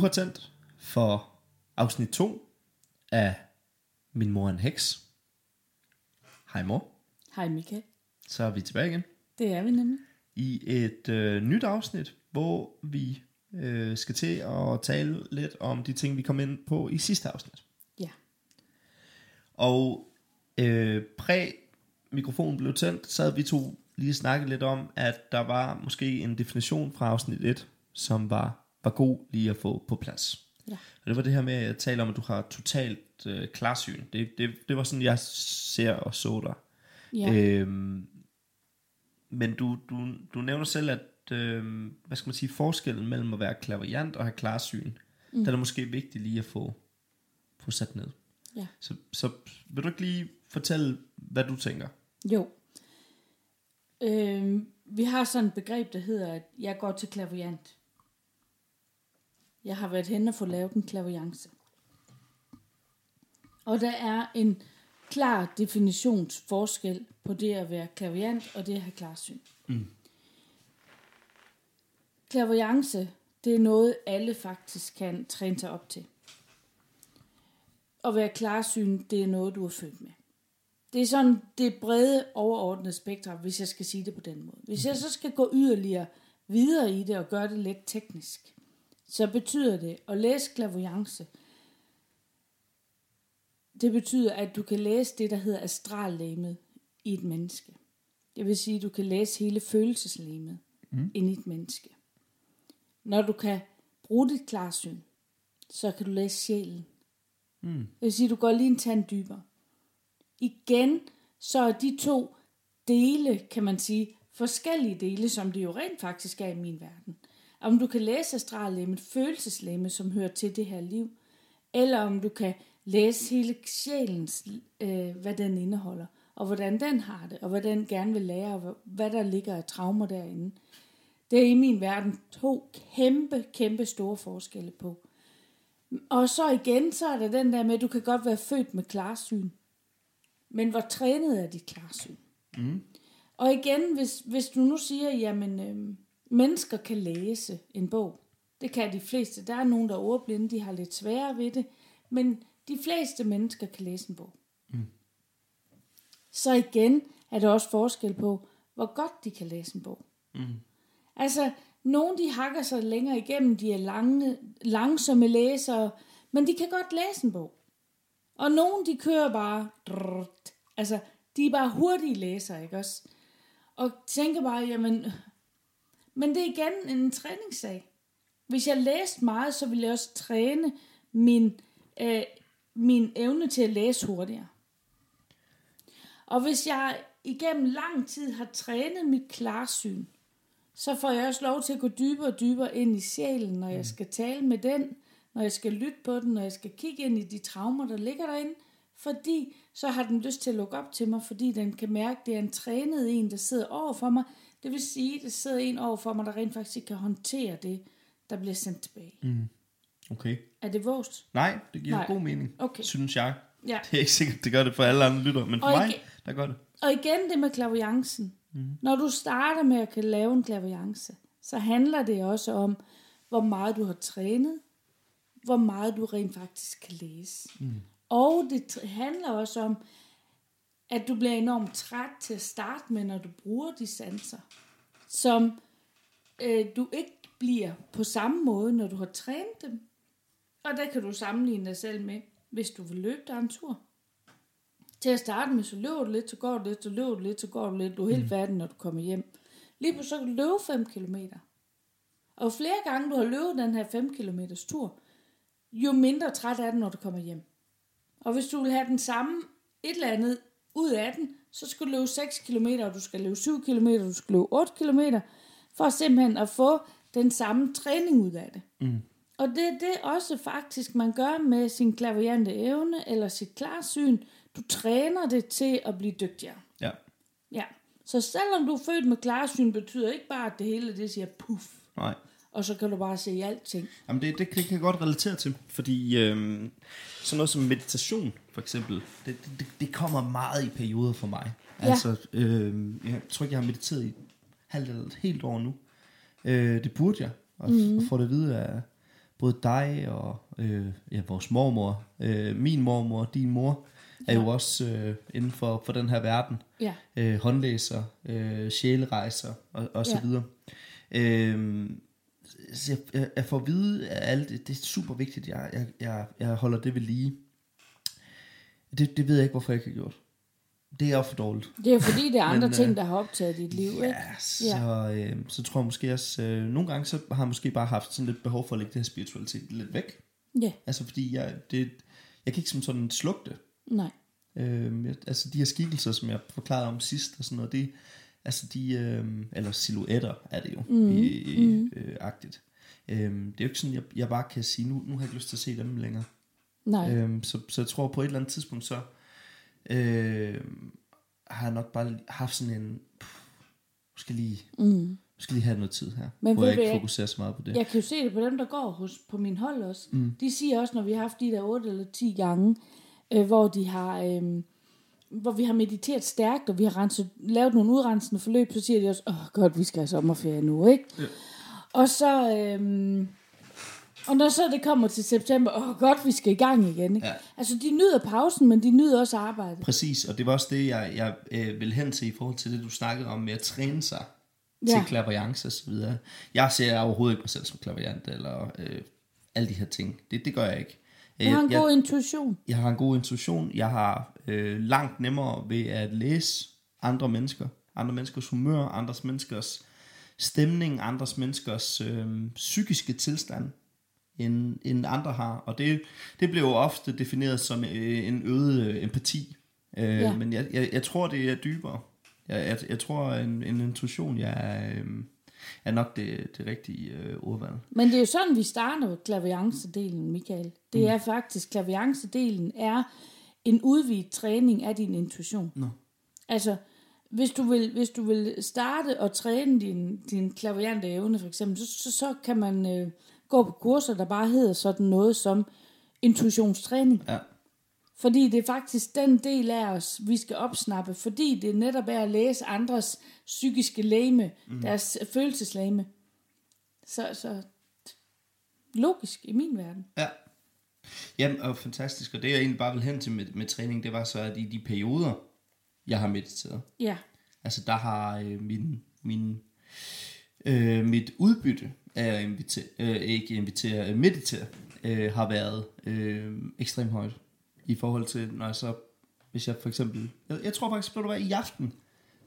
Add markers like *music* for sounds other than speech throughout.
har tændt for afsnit 2 af Min mor er en heks. Hej mor. Hej Michael. Så er vi tilbage igen Det er vi nemlig. i et øh, nyt afsnit, hvor vi øh, skal til at tale lidt om de ting, vi kom ind på i sidste afsnit. Ja. Og øh, præ mikrofonen blev tændt, så havde vi to lige snakket lidt om, at der var måske en definition fra afsnit 1, som var, var god lige at få på plads. Ja. Og det var det her med at tale om, at du har totalt øh, klarsyn. Det, det, det var sådan, jeg ser og så dig. Ja. Øhm, men du, du, du nævner selv, at øhm, hvad skal man sige, forskellen mellem at være klaverjant og have klarsyn, mm. den er måske vigtig lige at få, få sat ned. Ja. Så, så vil du ikke lige fortælle, hvad du tænker? Jo. Øhm, vi har sådan et begreb, der hedder, at jeg går til klaviant. Jeg har været hen og få lavet en klaviance. Og der er en klar definitionsforskel på det at være klaviant og det at have klarsyn. Mm. Klaviance, det er noget, alle faktisk kan træne sig op til. At være klarsyn, det er noget, du er født med. Det er sådan det brede overordnede spektrum, hvis jeg skal sige det på den måde. Hvis jeg så skal gå yderligere videre i det og gøre det lidt teknisk, så betyder det at læse klaviance. Det betyder, at du kan læse det, der hedder astrallæmet i et menneske. Det vil sige, at du kan læse hele følelseslæmet mm. ind i et menneske. Når du kan bruge dit klarsyn, så kan du læse sjælen. Mm. Det vil sige, at du går lige en tand dybere. Igen, så er de to dele, kan man sige, forskellige dele, som det jo rent faktisk er i min verden. Om du kan læse astrallemmet, følelseslemmet, som hører til det her liv, eller om du kan læse hele sjælens, øh, hvad den indeholder, og hvordan den har det, og hvad den gerne vil lære, og hvad der ligger af traumer derinde. Det er i min verden to kæmpe, kæmpe store forskelle på. Og så igen, så er der den der med, at du kan godt være født med klarsyn. Men hvor trænet er dit klarsyn? Mm. Og igen, hvis, hvis du nu siger, jamen, øh, mennesker kan læse en bog. Det kan de fleste. Der er nogen, der er ordblinde, de har lidt sværere ved det. Men de fleste mennesker kan læse en bog. Mm. Så igen er der også forskel på, hvor godt de kan læse en bog. Mm. Altså, nogle de hakker sig længere igennem, de er lange, langsomme læsere, men de kan godt læse en bog. Og nogle de kører bare, drrrt, altså, de er bare hurtige læsere, ikke også? Og tænker bare, jamen, men det er igen en træningssag. Hvis jeg læste meget, så ville jeg også træne min, øh, min evne til at læse hurtigere. Og hvis jeg igennem lang tid har trænet mit klarsyn, så får jeg også lov til at gå dybere og dybere ind i sjælen, når jeg skal tale med den, når jeg skal lytte på den, når jeg skal kigge ind i de traumer, der ligger derinde, fordi så har den lyst til at lukke op til mig, fordi den kan mærke, at det er en trænet en, der sidder over for mig. Det vil sige, at der sidder en over for mig, der rent faktisk ikke kan håndtere det, der bliver sendt tilbage. Mm. Okay. Er det vores? Nej, det giver Nej. god mening, Okay. synes jeg. Ja. Det er ikke sikkert, det gør det for alle andre lytter, men for Og mig, ikke- der gør det. Og igen det med klaviancen. Mm. Når du starter med at kan lave en klaviance, så handler det også om, hvor meget du har trænet, hvor meget du rent faktisk kan læse. Mm. Og det handler også om, at du bliver enormt træt til at starte med, når du bruger de sanser, som øh, du ikke bliver på samme måde, når du har trænet dem. Og der kan du sammenligne dig selv med, hvis du vil løbe dig en tur. Til at starte med, så løber du lidt, så går du lidt, så løber du lidt, så går du lidt. Du er helt færdig, når du kommer hjem. Lige på så kan du løbe 5 km. Og flere gange du har løbet den her 5 km tur, jo mindre træt er den, når du kommer hjem. Og hvis du vil have den samme et eller andet ud af den, så skal du løbe 6 km, og du skal løbe 7 km, og du skal løbe 8 km, for simpelthen at få den samme træning ud af det. Mm. Og det er det også faktisk, man gør med sin klaviante evne eller sit klarsyn. Du træner det til at blive dygtigere. Ja. Ja. Så selvom du er født med klarsyn, betyder ikke bare, at det hele det siger puff. Nej. Og så kan du bare se alting. Jamen det, det, det kan jeg godt relatere til, fordi øhm, sådan noget som meditation for eksempel, det, det, det kommer meget i perioder for mig. Ja. Altså, øhm, jeg tror ikke, jeg har mediteret i halvt eller et helt år nu. Øh, det burde jeg, og, mm. og få det at vide af både dig og øh, ja, vores mormor, øh, min mormor, din mor, er jo også øh, inden for, for den her verden. Ja. Øh, håndlæser, øh, sjælerejser og, og så Ja. videre. Øh, så jeg, jeg, jeg får at vide, at alt det, det er super vigtigt, jeg, jeg, jeg, jeg holder det ved lige. Det, det ved jeg ikke, hvorfor jeg ikke har gjort. Det er jo for dårligt. Det er fordi, det er andre Men, ting, øh, der har optaget dit liv, ikke? Ja, så, øh, så tror jeg måske også, øh, nogle gange så har jeg måske bare haft sådan lidt behov for at lægge det her spiritualitet lidt væk. Ja, Altså fordi jeg, det, jeg kan ikke som sådan slukke det. nej. Øh, jeg, altså de her skikkelser, som jeg forklarede om sidst og sådan noget, det, altså de, øh, eller silhuetter er det jo, mm, i, i, mhm. øh, agtigt. Øh, det er jo ikke sådan, jeg, jeg bare kan sige, nu, nu har jeg ikke lyst til at se dem længere. Nej. Øhm, så, så jeg tror på et eller andet tidspunkt, så øh, har jeg nok bare haft sådan en, pff, skal lige, Mm. skal lige have noget tid her, Men hvor jeg ikke fokuserer så meget på det. Jeg kan jo se det på dem, der går hos, på min hold også. Mm. De siger også, når vi har haft de der 8 eller 10 gange, øh, hvor de har... Øh, hvor vi har mediteret stærkt, og vi har renset, lavet nogle udrensende forløb, så siger de også, åh godt, vi skal have sommerferie nu, ikke? Ja. Og så, øhm, og når så det kommer til september, åh godt, vi skal i gang igen, ikke? Ja. Altså, de nyder pausen, men de nyder også arbejdet. Præcis, og det var også det, jeg, jeg øh, vil hen til i forhold til det, du snakkede om med at træne sig Ja. til klaverjance og så videre. Jeg ser overhovedet ikke mig selv som klaverjant, eller øh, alle de her ting. Det, det gør jeg ikke. Jeg har en jeg, god intuition. jeg har en god intuition. Jeg har øh, langt nemmere ved at læse andre mennesker. Andre menneskers humør, andres menneskers stemning, andres menneskers øh, psykiske tilstand, end, end andre har. Og det, det bliver jo ofte defineret som øh, en øget øh, empati. Øh, Ja. Men jeg, jeg, jeg tror, det er dybere. Jeg, jeg, jeg tror, en, en intuition jeg er, øh, er nok det, det rigtige øh, ordvalg. Men det er jo sådan, vi starter klaviancedelen, Michael. Det er faktisk, klaviancedelen er en udvidet træning af din intuition. Nå. Altså, hvis du vil, hvis du vil starte og træne din, din klaviante evne, for eksempel, så, så, så kan man øh, gå på kurser, der bare hedder sådan noget som intuitionstræning. Ja. Fordi det er faktisk den del af os, vi skal opsnappe, fordi det netop er at læse andres psykiske læme, mm. deres følelseslæme. Så, så logisk i min verden. Ja. Jamen, og fantastisk. Og det jeg egentlig bare vil hen til med, med træning, det var så, at i de perioder, jeg har mediteret, Ja, altså der har øh, min, min, øh, mit udbytte af at invitere, øh, ikke invitere, øh, meditere, øh, har været øh, ekstremt højt. I forhold til, når jeg så, hvis jeg for eksempel, jeg, jeg tror faktisk, at det var i aften,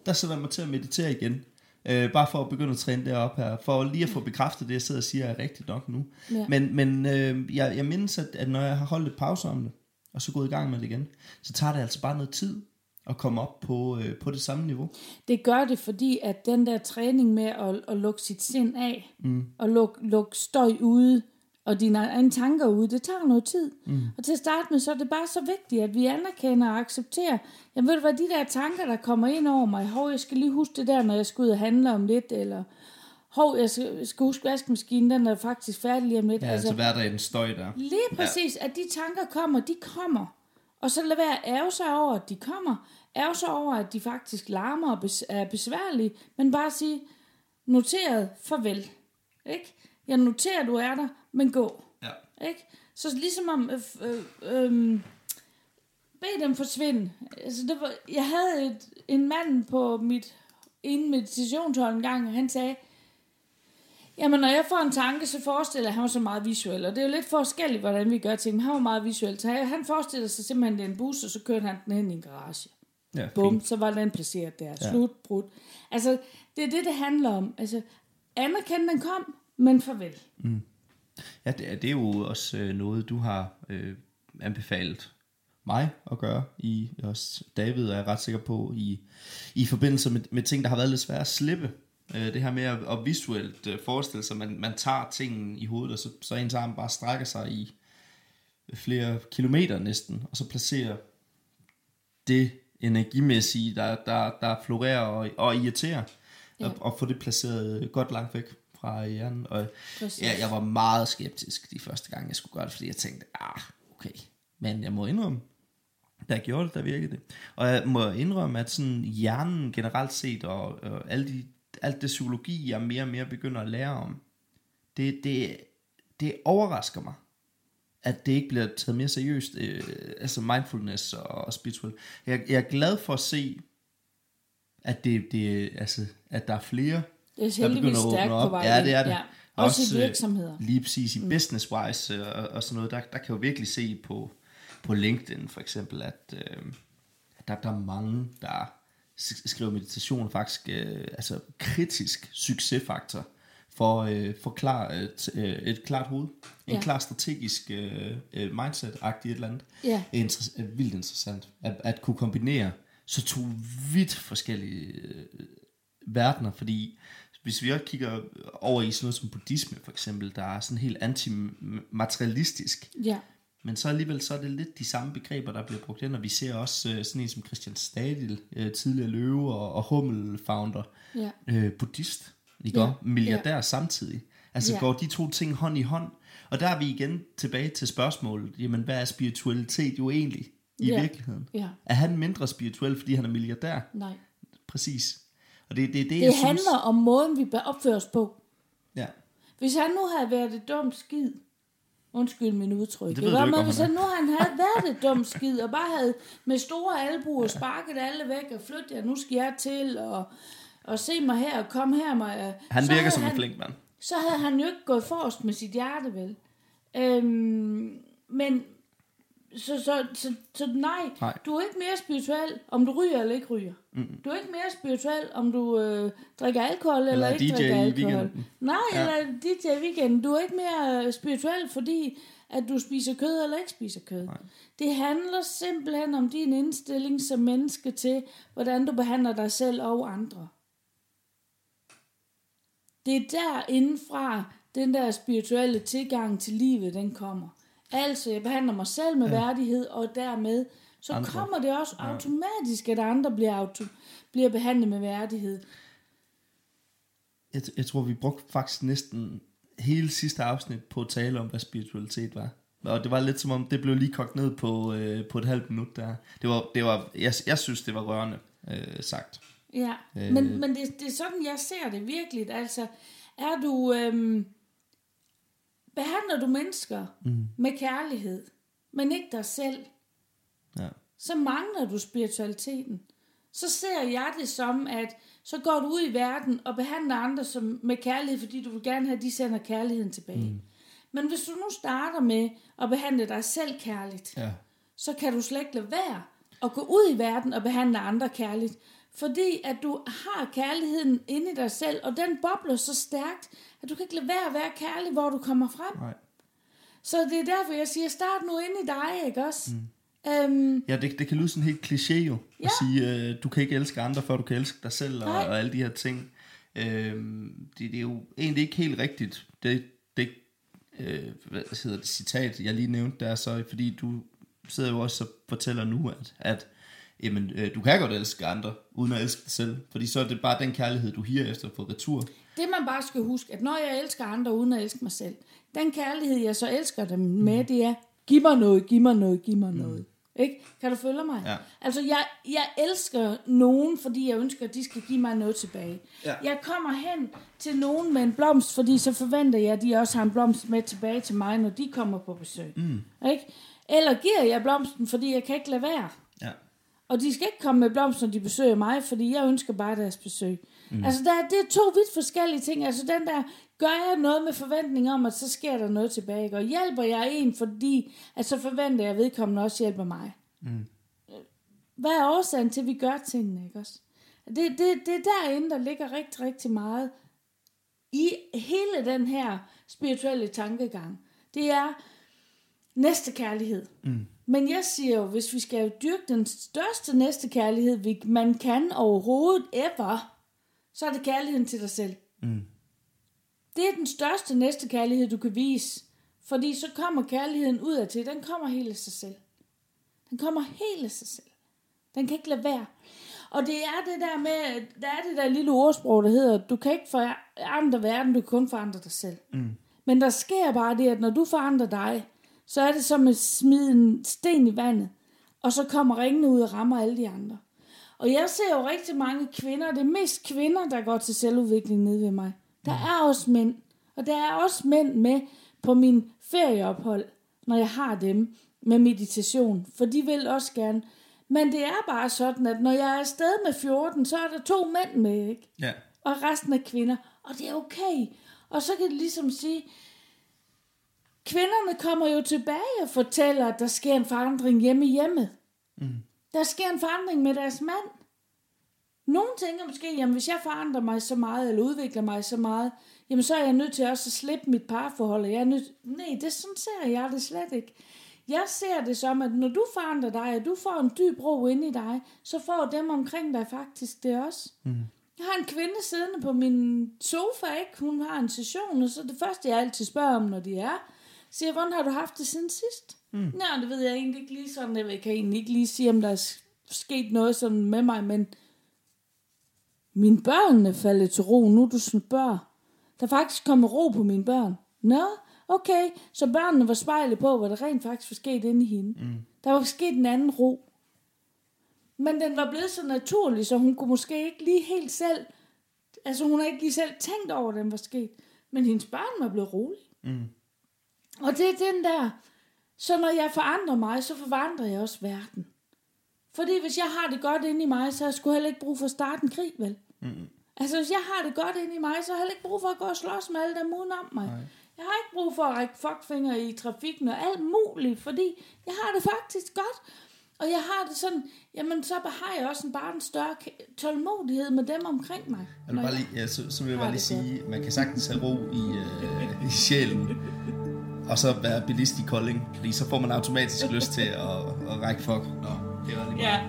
der sætter jeg mig til at meditere igen. Øh, bare for at begynde at træne derop her, for lige at få bekræftet det, jeg sidder og siger, er rigtigt nok nu. Ja. Men, men øh, jeg, jeg mindes, at, at når jeg har holdt et pause om det, og så gået i gang med det igen, så tager det altså bare noget tid at komme op på, øh, på det samme niveau. det gør det, fordi at den der træning med at, at lukke sit sind af, mm. og lukke luk støj ude, og dine egne tanker ude, det tager noget tid. Mm. Og til at starte med, så er det bare så vigtigt, at vi anerkender og accepterer, jeg ved du hvad, de der tanker, der kommer ind over mig, hov, jeg skal lige huske det der, når jeg skal ud og handle om lidt, eller hov, jeg skal, skal huske vaskemaskinen, den er faktisk færdig lige om lidt. Ja, altså, altså hverdagens støj der. Lige præcis, ja. at de tanker kommer, de kommer. Og så lad være at ærge sig over, at de kommer. Ærge sig over, at de faktisk larmer og er besværlige. Men bare sige, noteret, farvel. Ikke? Jeg noterer, du er der, men gå. Ja. Ikke? Så ligesom om, øh, øh, øh, bed dem forsvinde. Altså, det var, jeg havde et, en mand på mit en meditationshold en gang, og han sagde, Jamen, når jeg får en tanke, så forestiller jeg, han var så meget visuel. Og det er jo lidt forskelligt, hvordan vi gør ting. Men han var meget visuel. Så han forestiller sig simpelthen, det er en bus, og så kørte han den hen i en garage. Ja, Bum, fint. så var den placeret der. Ja. Slut, brud. Altså, det er det, det handler om. Altså, anerkende, den kom, men farvel. Ja, det er, det er jo også øh, noget, du har øh, anbefalet mig at gøre. I også David er jeg ret sikker på, i, i forbindelse med, med ting, der har været lidt svære at slippe. Øh, det her med at, at visuelt øh, forestille sig, at man, man tager tingen i hovedet, og så, så ens arm bare strækker sig i flere kilometer næsten, og så placerer det energimæssige, der, der, der florerer og, og irriterer, Ja. og, og få det placeret godt langt væk fra hjernen. Og Præcis. ja, jeg var meget skeptisk de første gange, jeg skulle gøre det, fordi jeg tænkte, ah, okay. Men jeg må indrømme, da jeg gjorde det, der virkede det. Og jeg må indrømme, at sådan hjernen generelt set, og, og alle de, alt det psykologi, jeg mere og mere begynder at lære om, det, det, det overrasker mig, at det ikke bliver taget mere seriøst, øh, altså mindfulness og, og spiritual. Jeg, jeg er glad for at se, at, det, det, altså, at der er flere, Det er heldigvis stærkt på vej. Ja, det er det. Ja. Også, Også, i øh, virksomheder. lige præcis i mm. business-wise øh, og, og sådan noget, der, der kan jo virkelig se på, på LinkedIn for eksempel, at, øh, der, der er mange, der skriver meditation faktisk øh, altså kritisk succesfaktor for, øh, for klar, et, øh, et klart hoved. En Ja. klar strategisk øh, øh, mindset-agtigt et eller andet. Ja. Inter- øh, vildt interessant. At, at kunne kombinere så to vidt forskellige øh, verdener, fordi hvis vi også kigger over i sådan noget som buddhisme for eksempel, der er sådan helt antimaterialistisk, Ja. men så alligevel så er det lidt de samme begreber, der bliver brugt ind, og vi ser også øh, sådan en som Christian Stadil, øh, tidligere løve og, og Hummel-founder, Ja. øh, buddhist, ikke Ja. Milliardær ja. samtidig. Altså ja. går de to ting hånd i hånd, og der er vi igen tilbage til spørgsmålet, jamen hvad er spiritualitet jo egentlig i Ja. virkeligheden? Ja. Er han mindre spirituel, fordi han er milliardær? Nej. Præcis. Og det, det det, Det jeg handler synes... om måden, vi bør opføre os på. Ja. Hvis han nu havde været et dumt skid, undskyld min udtryk, Det du ikke, men hvis han han nu han havde været et dumt skid, og bare havde med store albuer sparket alle væk, og flyt jer, nu skal jeg til, og, og se mig her, og kom her, mig. Han så virker som en han, flink mand. Så havde han jo ikke gået forrest med sit hjerte, vel? Øhm, men, så, så, så, så nej, Nej. du er ikke mere spirituel, om du ryger eller ikke ryger. Mm. Du er ikke mere spirituel, om du øh, drikker alkohol eller, Eller ikke DJ drikker alkohol. weekenden. Nej, Ja. eller DJ i weekenden. Du er ikke mere øh, spirituel, fordi at du spiser kød eller ikke spiser kød. Nej. Det handler simpelthen om din indstilling som menneske til, hvordan du behandler dig selv og andre. Det er derindefra, den der spirituelle tilgang til livet, den kommer. Altså, jeg behandler mig selv med ja. værdighed, og dermed, så Andre. kommer det også automatisk, at andre bliver, auto, bliver behandlet med værdighed. Jeg, jeg tror, vi brugte faktisk næsten hele sidste afsnit på at tale om, hvad spiritualitet var. Og det var lidt som om, det blev lige kogt ned på, øh, på et halvt minut der. Det var, det var, jeg, jeg synes, det var rørende øh, sagt. Ja, Øh. øh. men, men det, det er sådan, jeg ser det virkelig. Altså, er du... Øhm, behandler du mennesker mm. med kærlighed, men ikke dig selv, Ja. så mangler du spiritualiteten. Så ser jeg det som, at så går du ud i verden og behandler andre som, med kærlighed, fordi du vil gerne have, at de sender kærligheden tilbage. Mm. Men hvis du nu starter med at behandle dig selv kærligt, ja. så kan du slet ikke lade være at gå ud i verden og behandle andre kærligt. Fordi at du har kærligheden inde i dig selv, og den bobler så stærkt, at du kan ikke lade være at være kærlig, hvor du kommer frem. Nej. Så det er derfor, jeg siger, start nu inde i dig, ikke også? Mm. Øhm, Ja, det, det kan lyde sådan helt kliché jo, ja. at sige, øh, du kan ikke elske andre, før du kan elske dig selv, og, Nej. og alle de her ting. Øhm, det, det er jo egentlig ikke helt rigtigt, det, det øh, hvad hedder det, citat, jeg lige nævnte der, så fordi du sidder jo også og fortæller nu, at, at jamen, øh, du kan godt elske andre, uden at elske dig selv, fordi så er det bare den kærlighed, du higer efter få retur. Det man bare skal huske, at når jeg elsker andre uden at elske mig selv, den kærlighed, jeg så elsker dem med, det er, giv mig noget, giv mig noget, giv mig noget. Ikke? Kan du følge mig? Ja. Altså, jeg, jeg elsker nogen, fordi jeg ønsker, at de skal give mig noget tilbage. Ja. Jeg kommer hen til nogen med en blomst, fordi så forventer jeg, at de også har en blomst med tilbage til mig, når de kommer på besøg. Mm. Ikke? Eller giver jeg blomsten, fordi jeg kan ikke lade være. Ja. Og de skal ikke komme med blomster, når de besøger mig, fordi jeg ønsker bare deres besøg. Mm. Altså, der, det er to vidt forskellige ting. Altså, den der, gør jeg noget med forventning om, at så sker der noget tilbage. ikke? Og hjælper jeg en, fordi at så forventer jeg, at vedkommende også hjælper mig. Mm. Hvad er årsagen til, at vi gør tingene, ikke også? Det, det, det er derinde, der ligger rigtig, rigtig meget i hele den her spirituelle tankegang. Det er næste kærlighed. Mm. Men jeg siger jo, hvis vi skal dyrke den største næste kærlighed, vi, man kan overhovedet ever, så er det kærligheden til dig selv. Mm. Det er den største næste kærlighed, du kan vise. Fordi så kommer kærligheden ud af til. Den kommer helt af sig selv. Den kommer helt af sig selv. Den kan ikke lade være. Og det er det der med, der er det der lille ordsprog, der hedder, du kan ikke forandre verden, du kan kun forandre dig selv. Mm. Men der sker bare det, at når du forandrer dig, så er det som at smide en sten i vandet, og så kommer ringene ud og rammer alle de andre. Og jeg ser jo rigtig mange kvinder, det er mest kvinder, der går til selvudvikling nede ved mig. Der er også mænd, og der er også mænd med på min ferieophold, når jeg har dem med meditation, for de vil også gerne. Men det er bare sådan, at når jeg er afsted med 14, så er der to mænd med, ikke? Ja. og resten er kvinder. Og det er okay. Og så kan det ligesom sige, kvinderne kommer jo tilbage og fortæller, at der sker en forandring hjemme i hjemmet. Mm. Der sker en forandring med deres mand. Nogle tænker måske, jamen hvis jeg forandrer mig så meget, eller udvikler mig så meget, jamen så er jeg nødt til også at slippe mit parforhold. Jeg er nødt... Nej, det sådan ser jeg det slet ikke. Jeg ser det som, at når du forandrer dig, og du får en dyb ro ind i dig, så får dem omkring dig faktisk det også. Mm. Jeg har en kvinde siddende på min sofa, ikke? Hun har en session, og så det første, jeg altid spørger om, når de er, siger, jeg, hvordan har du haft det siden sidst? Mm. Nå, det ved jeg egentlig ikke lige sådan. Jeg kan egentlig ikke lige sige, om der er sket noget sådan med mig, men mine børn er faldet til ro, nu du spørger. Der er faktisk kommet ro på mine børn. Nå, okay, så børnene var spejlet på, hvad der rent faktisk var sket inde i hende. Mm. Der var sket en anden ro. Men den var blevet så naturlig, så hun kunne måske ikke lige helt selv, altså hun har ikke lige selv tænkt over, at den var sket. Men hendes børn var blevet rolig. Mm. Og det er den der, så når jeg forandrer mig, så forandrer jeg også verden. Fordi hvis jeg har det godt inde i mig, så har jeg sgu heller ikke brug for at starte en krig, vel? Mm. Altså hvis jeg har det godt inde i mig, så har jeg heller ikke brug for at gå og slås med alle dem udenom mig. Nej. Jeg har ikke brug for at række fuckfinger i trafikken og alt muligt, fordi jeg har det faktisk godt. Og jeg har det sådan, jamen så har jeg også en, bare en større tålmodighed med dem omkring mig. Vil bare lige, ja, så, så vil jeg bare lige sige, man kan sagtens have ro i, øh, i sjælen, og så være bilist i Kolding, fordi så får man automatisk lyst til at, at række fuck. Nå, det er lige Ja.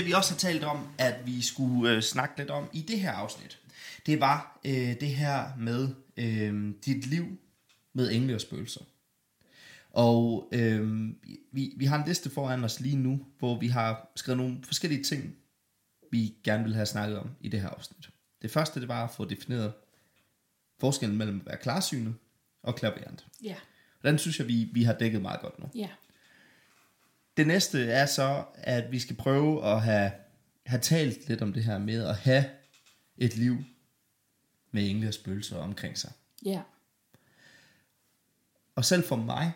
Det vi også har talt om, at vi skulle øh, snakke lidt om i det her afsnit, det var øh, det her med øh, dit liv med engle og spøgelser. Og øh, vi, vi har en liste foran os lige nu, hvor vi har skrevet nogle forskellige ting, vi gerne vil have snakket om i det her afsnit. Det første, det var at få defineret forskellen mellem at være klarsynet og klaverant. Ja. Og den synes jeg, vi, vi har dækket meget godt nu. Ja. Det næste er så, at vi skal prøve at have, have talt lidt om det her med at have et liv med engle og spøgelser omkring sig. Ja. Og selv for mig,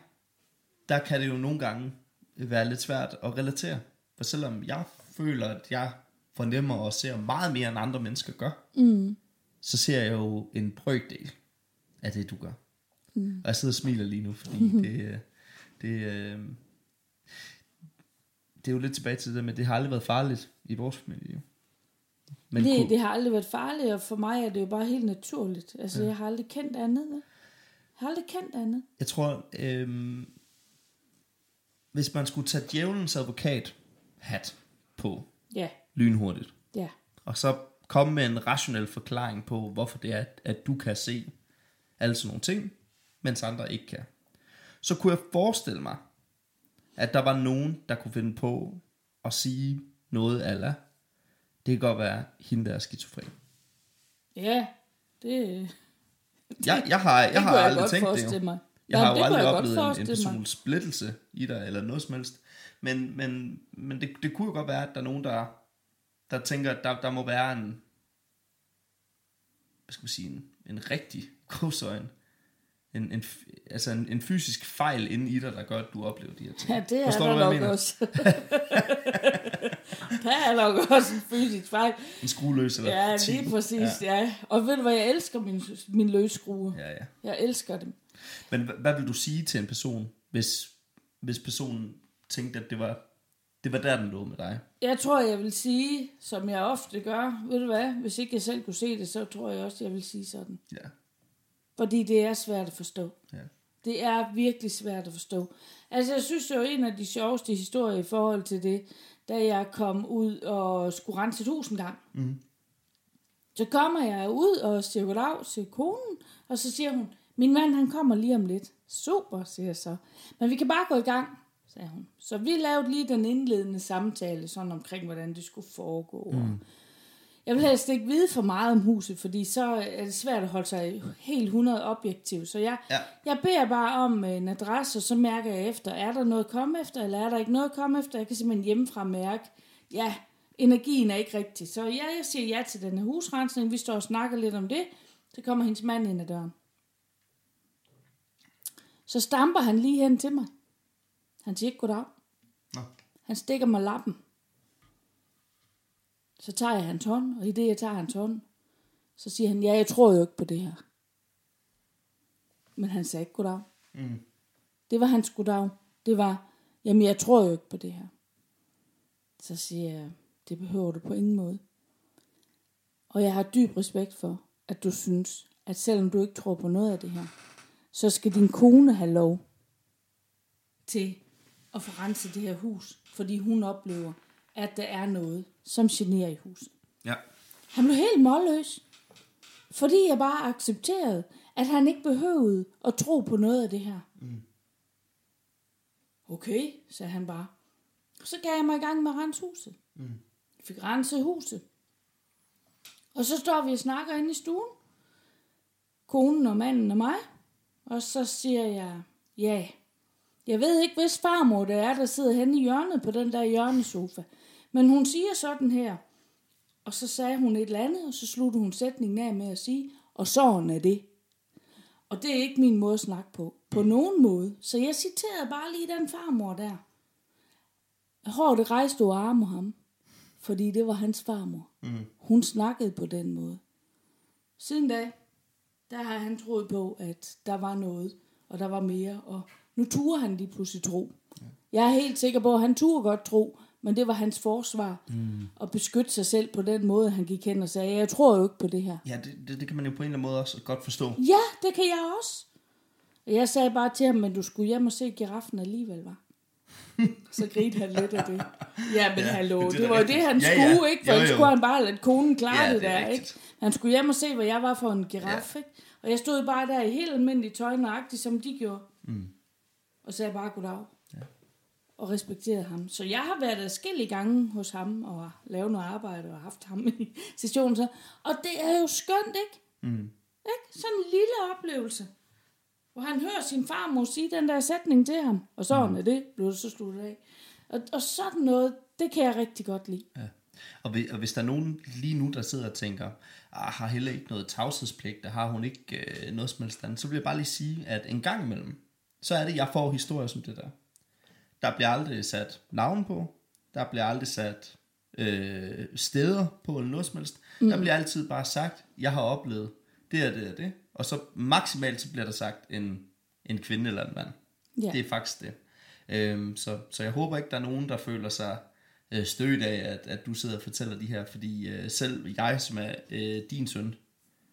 der kan det jo nogle gange være lidt svært at relatere. For selvom jeg føler, at jeg fornemmer og ser meget mere end andre mennesker gør, mm. så ser jeg jo en brøkdel af det, du gør. Mm. Og jeg sidder og smiler lige nu, fordi det, *laughs* det, øh, det er jo lidt tilbage til det, men det har aldrig været farligt i vores familie. Men Nej, kunne- det har aldrig været farligt, og for mig er det jo bare helt naturligt. Altså, ja. jeg har aldrig kendt andet. Jeg har aldrig kendt andet. Jeg tror, øhm, hvis man skulle tage djævelens advokat hat på Ja, lynhurtigt, ja, og så komme med en rationel forklaring på, hvorfor det er, at, at du kan se alle sådan nogle ting, mens andre ikke kan. Så kunne jeg forestille mig, at der var nogen, der kunne finde på at sige noget ala. Det kan godt være hende, der er skizofren. ja. Det, Jeg, jeg har, jeg det har jeg aldrig tænkt det jo. mig. Jeg Nå, har det jo aldrig oplevet en, en personlig splittelse i dig, eller noget som helst. Men, men, men det, det kunne jo godt være, at der er nogen, der, der tænker, at der, der må være en, hvad skal man sige, en, en rigtig *laughs* godsøjne, en, en, altså en, en fysisk fejl inde i dig, der gør, at du oplever de her ting. Ja, det er Forstår der du, hvad jeg nok mener? også. *laughs* der er nok også en fysisk fejl. En skrueløs eller Ja, ti. lige præcis, ja. ja. Og ved du hvad, jeg elsker min, min løsskrue. Ja, ja. Jeg elsker dem. Men hvad, hvad vil du sige til en person, hvis, hvis personen tænkte, at det var Det var der, den lå med dig. Jeg tror, jeg vil sige, som jeg ofte gør, ved du hvad, hvis ikke jeg selv kunne se det, så tror jeg også, jeg vil sige sådan. Ja. Fordi det er svært at forstå. ja. Det er virkelig svært at forstå. Altså, jeg synes jo, en af de sjoveste historier i forhold til det, da jeg kom ud og skulle rense et hus en gang. Mm. Så kommer jeg ud og siger goddag til konen, og så siger hun, min mand han kommer lige om lidt. Super, siger jeg så. Men vi kan bare gå i gang, sagde hun. Så vi lavede lige den indledende samtale, sådan omkring, hvordan det skulle foregå. Mm. Jeg vil helst ikke vide for meget om huset, fordi så er det svært at holde sig helt 100 objektiv. Så jeg, Ja. jeg beder bare om en adresse, og så mærker jeg efter, er der noget at komme efter, eller er der ikke noget at komme efter? Jeg kan simpelthen hjemmefra mærke, ja, energien er ikke rigtig. Så ja, jeg siger ja til den her husrensning. Vi står og snakker lidt om det. Så kommer hendes mand ind ad døren. Så stamper han lige hen til mig. Han siger ikke goddag. Nå. Han stikker mig lappen. Så tager jeg hans hånd, og i det jeg tager hans hånd, så siger han, ja, jeg tror jo ikke på det her. Men han sagde ikke goddag. Mm. Det var hans goddag. Det var, jamen jeg tror jo ikke på det her. Så siger jeg, det behøver du på ingen måde. Og jeg har dyb respekt for, at du synes, at selvom du ikke tror på noget af det her, så skal din kone have lov til at få renset det her hus, fordi hun oplever, at der er noget, som generer i huset. Ja. Han blev helt målløs, fordi jeg bare accepterede, at han ikke behøvede at tro på noget af det her. Mm. Okay, sagde han bare. Så gav jeg mig i gang med at rense huset. Mm. Jeg fik renset huset. Og så står vi og snakker inde i stuen. Konen og manden og mig. Og så siger jeg, ja, jeg ved ikke, hvis farmor det er, der sidder henne i hjørnet på den der hjørnesofa. Men hun siger sådan her. Og så sagde hun et eller andet, og så sluttede hun sætningen af med at sige, og sådan er det. Og det er ikke min måde at snakke på. På nogen måde. Så jeg citerede bare lige den farmor der. Hårdt rejste over arme ham. Fordi det var hans farmor. Mm. Hun snakkede på den måde. Siden da, der har han troet på, at der var noget, og der var mere, og nu turer han lige pludselig tro. Jeg er helt sikker på, at han turde godt tro, men det var hans forsvar mm. at beskytte sig selv på den måde, han gik hen og sagde, jeg tror jo ikke på det her. Ja, det, det, det kan man jo på en eller anden måde også godt forstå. Ja, det kan jeg også. Og jeg sagde bare til ham, men du skulle hjem og se giraffen alligevel, var. *laughs* Så grinte han lidt af det. Ja, men Ja, ja, hallo, det det, var jo det, han Ja, skulle, ja. ikke? For jo. skulle han bare lade konen klare Ja, det det er der, rigtigt. ikke? Han skulle hjem og se, hvad jeg var for en giraf, ikke? Og jeg stod bare der i helt almindelig tøj, nøjagtigt som de gjorde. Mm. Og sagde bare goddag. Og respekterede ham. Så jeg har været adskillige gange hos ham og lavet noget arbejde og haft ham *laughs* i sessionen. Så. Og det er jo skønt, ikke? Mm. Ikke? Sådan en lille oplevelse. Hvor han hører sin farmor sige den der sætning til ham. Og sådan mm. er det, blev det så sluttet af. Og, og sådan noget, det kan jeg rigtig godt lide. Ja. Og, hvis, og hvis der er nogen lige nu, der sidder og tænker, ah, har heller ikke noget tavshedspligt, der har hun ikke øh, noget som helst andet, så vil jeg bare lige sige, at en gang imellem, så er det, jeg får historier som det der. Der bliver aldrig sat navn på, der bliver aldrig sat øh, steder på, eller noget som helst. Mm. Der bliver altid bare sagt, jeg har oplevet det og det og det, og så maksimalt så bliver der sagt en, en kvinde eller en mand. Ja. Det er faktisk det. Øhm, så, så jeg håber ikke, der er nogen, der føler sig øh, stødt af, at, at du sidder og fortæller de her, fordi øh, selv jeg, som er øh, din søn,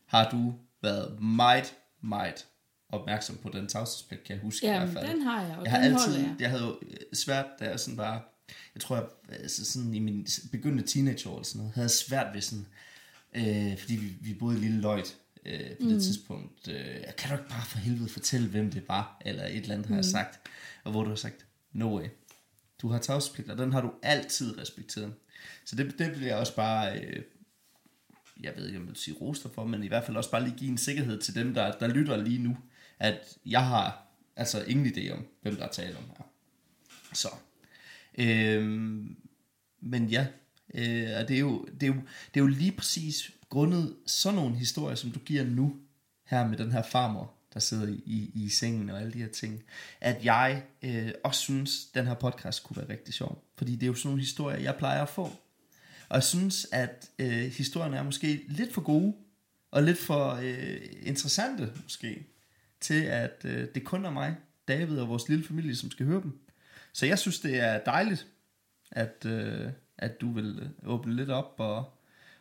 har du været meget, meget opmærksom på den tavshedspligt, kan jeg huske i Ja, hvert fald. den har jeg, og jeg har den altid, jeg. jeg havde jo øh, svært, da jeg sådan var, jeg tror, jeg, altså sådan i min begyndende teenageår, eller sådan noget, havde svært ved sådan, øh, fordi vi, vi boede i Lille Løjt øh, på mm. det tidspunkt, øh, jeg kan du ikke bare for helvede fortælle, hvem det var, eller et eller andet har jeg sagt, og hvor du har sagt, no way, du har tavshedspligt, og den har du altid respekteret. Så det, det vil jeg også bare, øh, jeg ved ikke, om jeg vil sige roster for, men i hvert fald også bare lige give en sikkerhed til dem, der, der lytter lige nu, at jeg har altså ingen idé om, hvem der er tale om her. Så. Øhm, men ja, øh, og det er, jo, det, er jo, det er jo lige præcis grundet sådan nogle historier, som du giver nu, her med den her farmor, der sidder i, i, i sengen og alle de her ting, at jeg øh, også synes, den her podcast kunne være rigtig sjov. Fordi det er jo sådan nogle historier, jeg plejer at få. Og jeg synes, at øh, historierne er måske lidt for gode, og lidt for øh, interessante måske, til at øh, det kun er mig, David og vores lille familie, som skal høre dem. Så jeg synes, det er dejligt at, øh, at du vil øh, åbne lidt op og,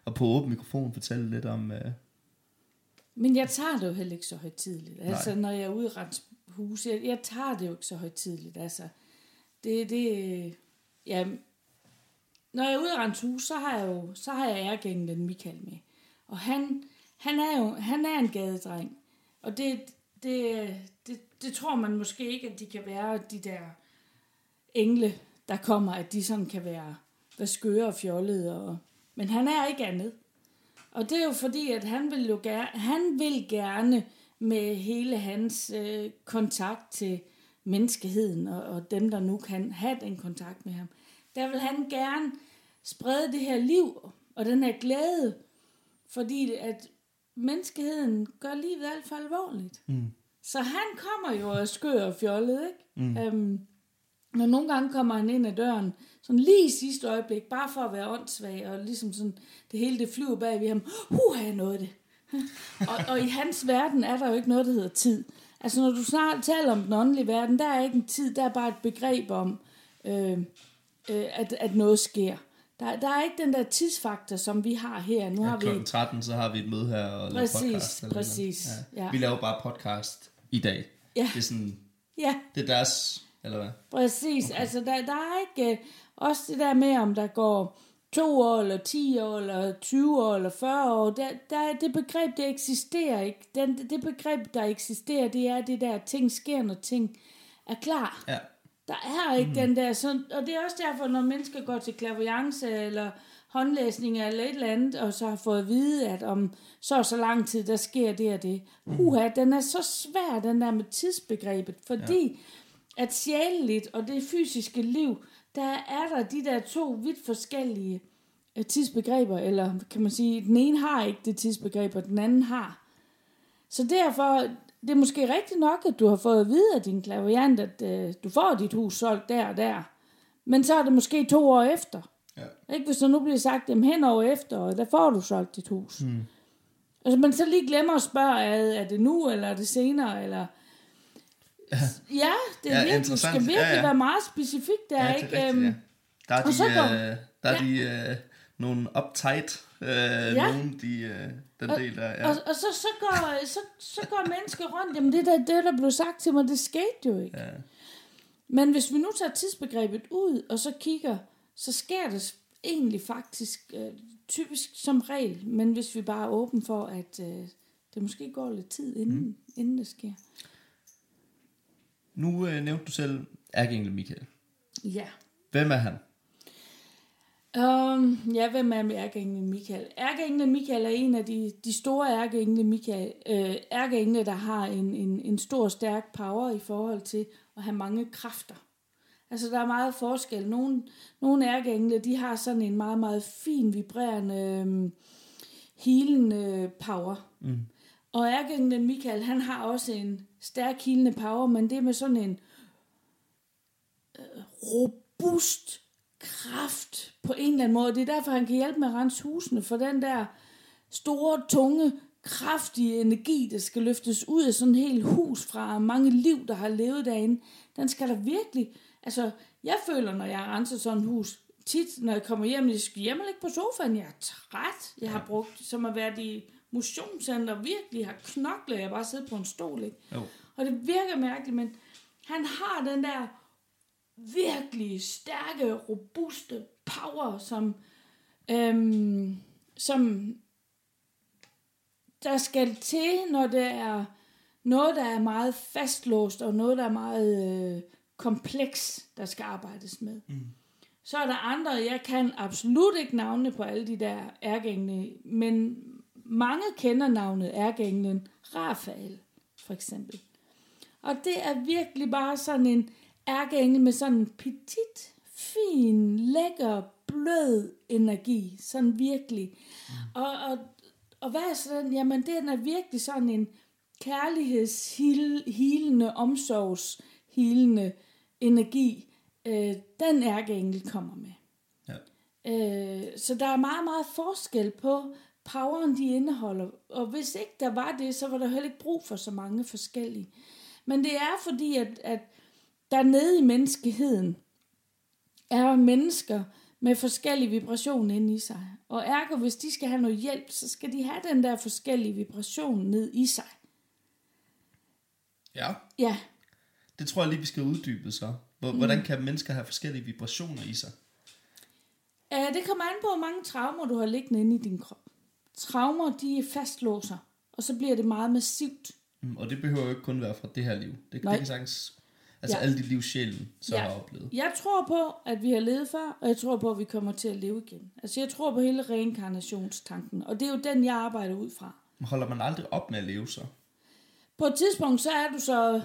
og på åben mikrofon fortælle lidt om... Øh, Men jeg tager det jo heller ikke så højtidligt. Altså, når jeg er ude i hus, jeg, jeg tager det jo ikke så højtidligt. Altså, det, det, ja, når jeg er ude i Rens hus, så har jeg jo, så har jeg ærgænglen Michael med. Og han, han er jo, han er en gadedreng. Og det, det, det, det tror man måske ikke, at de kan være de der engle, der kommer, at de sådan kan være, være skøre og fjollede. Og, men han er ikke andet. Og det er jo fordi, at han vil jo gerne, han vil gerne med hele hans øh, kontakt til menneskeheden og, og dem, der nu kan have den kontakt med ham, der vil han gerne sprede det her liv og den her glæde, fordi at menneskeheden gør livet alt for alvorligt. Mm. Så han kommer jo og skør og fjollet, ikke? Mm. Øhm, når nogle gange kommer han ind ad døren, sådan lige i sidste øjeblik, bare for at være åndssvag, og ligesom sådan, det hele det flyver bag ved ham. Huh, har jeg nået det. *laughs* og, og i hans verden er der jo ikke noget, der hedder tid. Altså når du snart taler om den åndelige verden, der er ikke en tid, der er bare et begreb om, øh, øh, at, at noget sker. Der, der er ikke den der tidsfaktor, som vi har her. Nu ja, har vi klokken 13, så har vi et møde her og laver Præcis, podcast. eller præcis, noget. Ja. ja. Vi laver bare podcast i dag. Ja. Det er sådan, Ja, det er deres, eller hvad? præcis. Okay. Altså der, der er ikke øh, også det der med, om der går to år, eller 10 år, eller 20 år, eller 40 år. Der, der er det begreb, det eksisterer ikke. Den, det begreb, der eksisterer, det er det der, ting sker, når ting er klar. Ja. Der er ikke mm. den der, sådan, og det er også derfor, når mennesker går til klaviance eller håndlæsning eller et eller andet, og så har fået at vide, at om så og så lang tid, der sker det og det. Uha, den er så svær, den der med tidsbegrebet, fordi ja. at sjæleligt og det fysiske liv, der er der de der to vidt forskellige øh, tidsbegreber, eller kan man sige, den ene har ikke det tidsbegreb, og den anden har. Så derfor, det er måske rigtigt nok, at du har fået at vide af din klaviant, at øh, du får dit hus solgt der og der. Men så er det måske to år efter. Ja. Ikke? Hvis der nu bliver sagt, dem hen over efter, og der får du solgt dit hus. Mm. Altså, man så lige glemmer at spørge, er, er det nu, eller er det senere, eller... Ja, det er Ja, ja, virkelig, skal virkelig Ja, ja, ja. ja. være meget specifik. Der Ja, er det er ikke... rigtigt, øhm, ja. Der er og de, så går- øh, der er de øh, nogle uptight, øh, ja. nogle, de, øh, den del der, ja. Og, og så, så, går, så, så går mennesker rundt, jamen det der, det der blev sagt til mig, det skete jo ikke. ja. Men hvis vi nu tager tidsbegrebet ud, og så kigger, så sker det egentlig faktisk øh, typisk som regel, men hvis vi bare er åben for, at øh, det måske går lidt tid, inden, mm. inden det sker. Nu øh, nævnte du selv Ærkeengel Michael. Ja. Hvem er han? Um, ja, hvem er ærkeenglen Michael? Ærkeenglen Michael er en af de, de store ærkeengle, Michael, øh, ærkeengle, der har en, en, en stor, stærk power i forhold til at have mange kræfter. Altså, der er meget forskel. Nogle, nogle ærkeengle, de har sådan en meget, meget fin, vibrerende, øh, healende power. Mm. Og ærkeenglen Michael, han har også en stærk healende power, men det er med sådan en øh, robust kraft på en eller anden måde. Det er derfor, han kan hjælpe med at rense husene, for den der store, tunge, kraftige energi, der skal løftes ud af sådan et helt hus fra mange liv, der har levet derinde, den skal der virkelig... Altså, jeg føler, når jeg renser sådan et hus, tit, når jeg kommer hjem, jeg skal hjem og ligge på sofaen, jeg er træt. Jeg har brugt, som at være i motionscenter, virkelig har knoklet, jeg bare siddet på en stol, ikke? Jo. Og det virker mærkeligt, men han har den der virkelig stærke, robuste power, som, øhm, som der skal til, når det er noget, der er meget fastlåst, og noget, der er meget øh, kompleks, der skal arbejdes med. Mm. Så er der andre, jeg kan absolut ikke navne på alle de der ærgængne, men mange kender navnet ærgænglen Rafael, for eksempel. Og det er virkelig bare sådan en ærkeengel med sådan en petit, fin, lækker, blød energi. Sådan virkelig. Mm. Og, og, og hvad er så den? Jamen, den er virkelig sådan en kærlighedshilende, omsorgshilende energi. Øh, den ærkeengel kommer med. Ja. Øh, så der er meget, meget forskel på poweren, de indeholder. Og hvis ikke der var det, så var der heller ikke brug for så mange forskellige. Men det er fordi, at, at der nede i menneskeheden er mennesker med forskellige vibrationer inde i sig. Og ergo, hvis de skal have noget hjælp, så skal de have den der forskellige vibration ned i sig. Ja. Ja, Det tror jeg lige, vi skal uddybe så. Hvor- Hvordan kan mennesker have forskellige vibrationer i sig? Øh, det kommer an på, hvor mange traumer du har liggende inde i din krop. Traumer, de fastlåser, og så bliver det meget massivt. Mm, Og det behøver jo ikke kun være fra det her liv. Det, det Nej. kan sagtens... Altså Ja. alle de liv sjælen så Ja. har oplevet. Jeg tror på, at vi har levet før, og jeg tror på, at vi kommer til at leve igen. Altså, jeg tror på hele reinkarnationstanken, og det er jo den, jeg arbejder ud fra. Holder man aldrig op med at leve så? På et tidspunkt, så er du så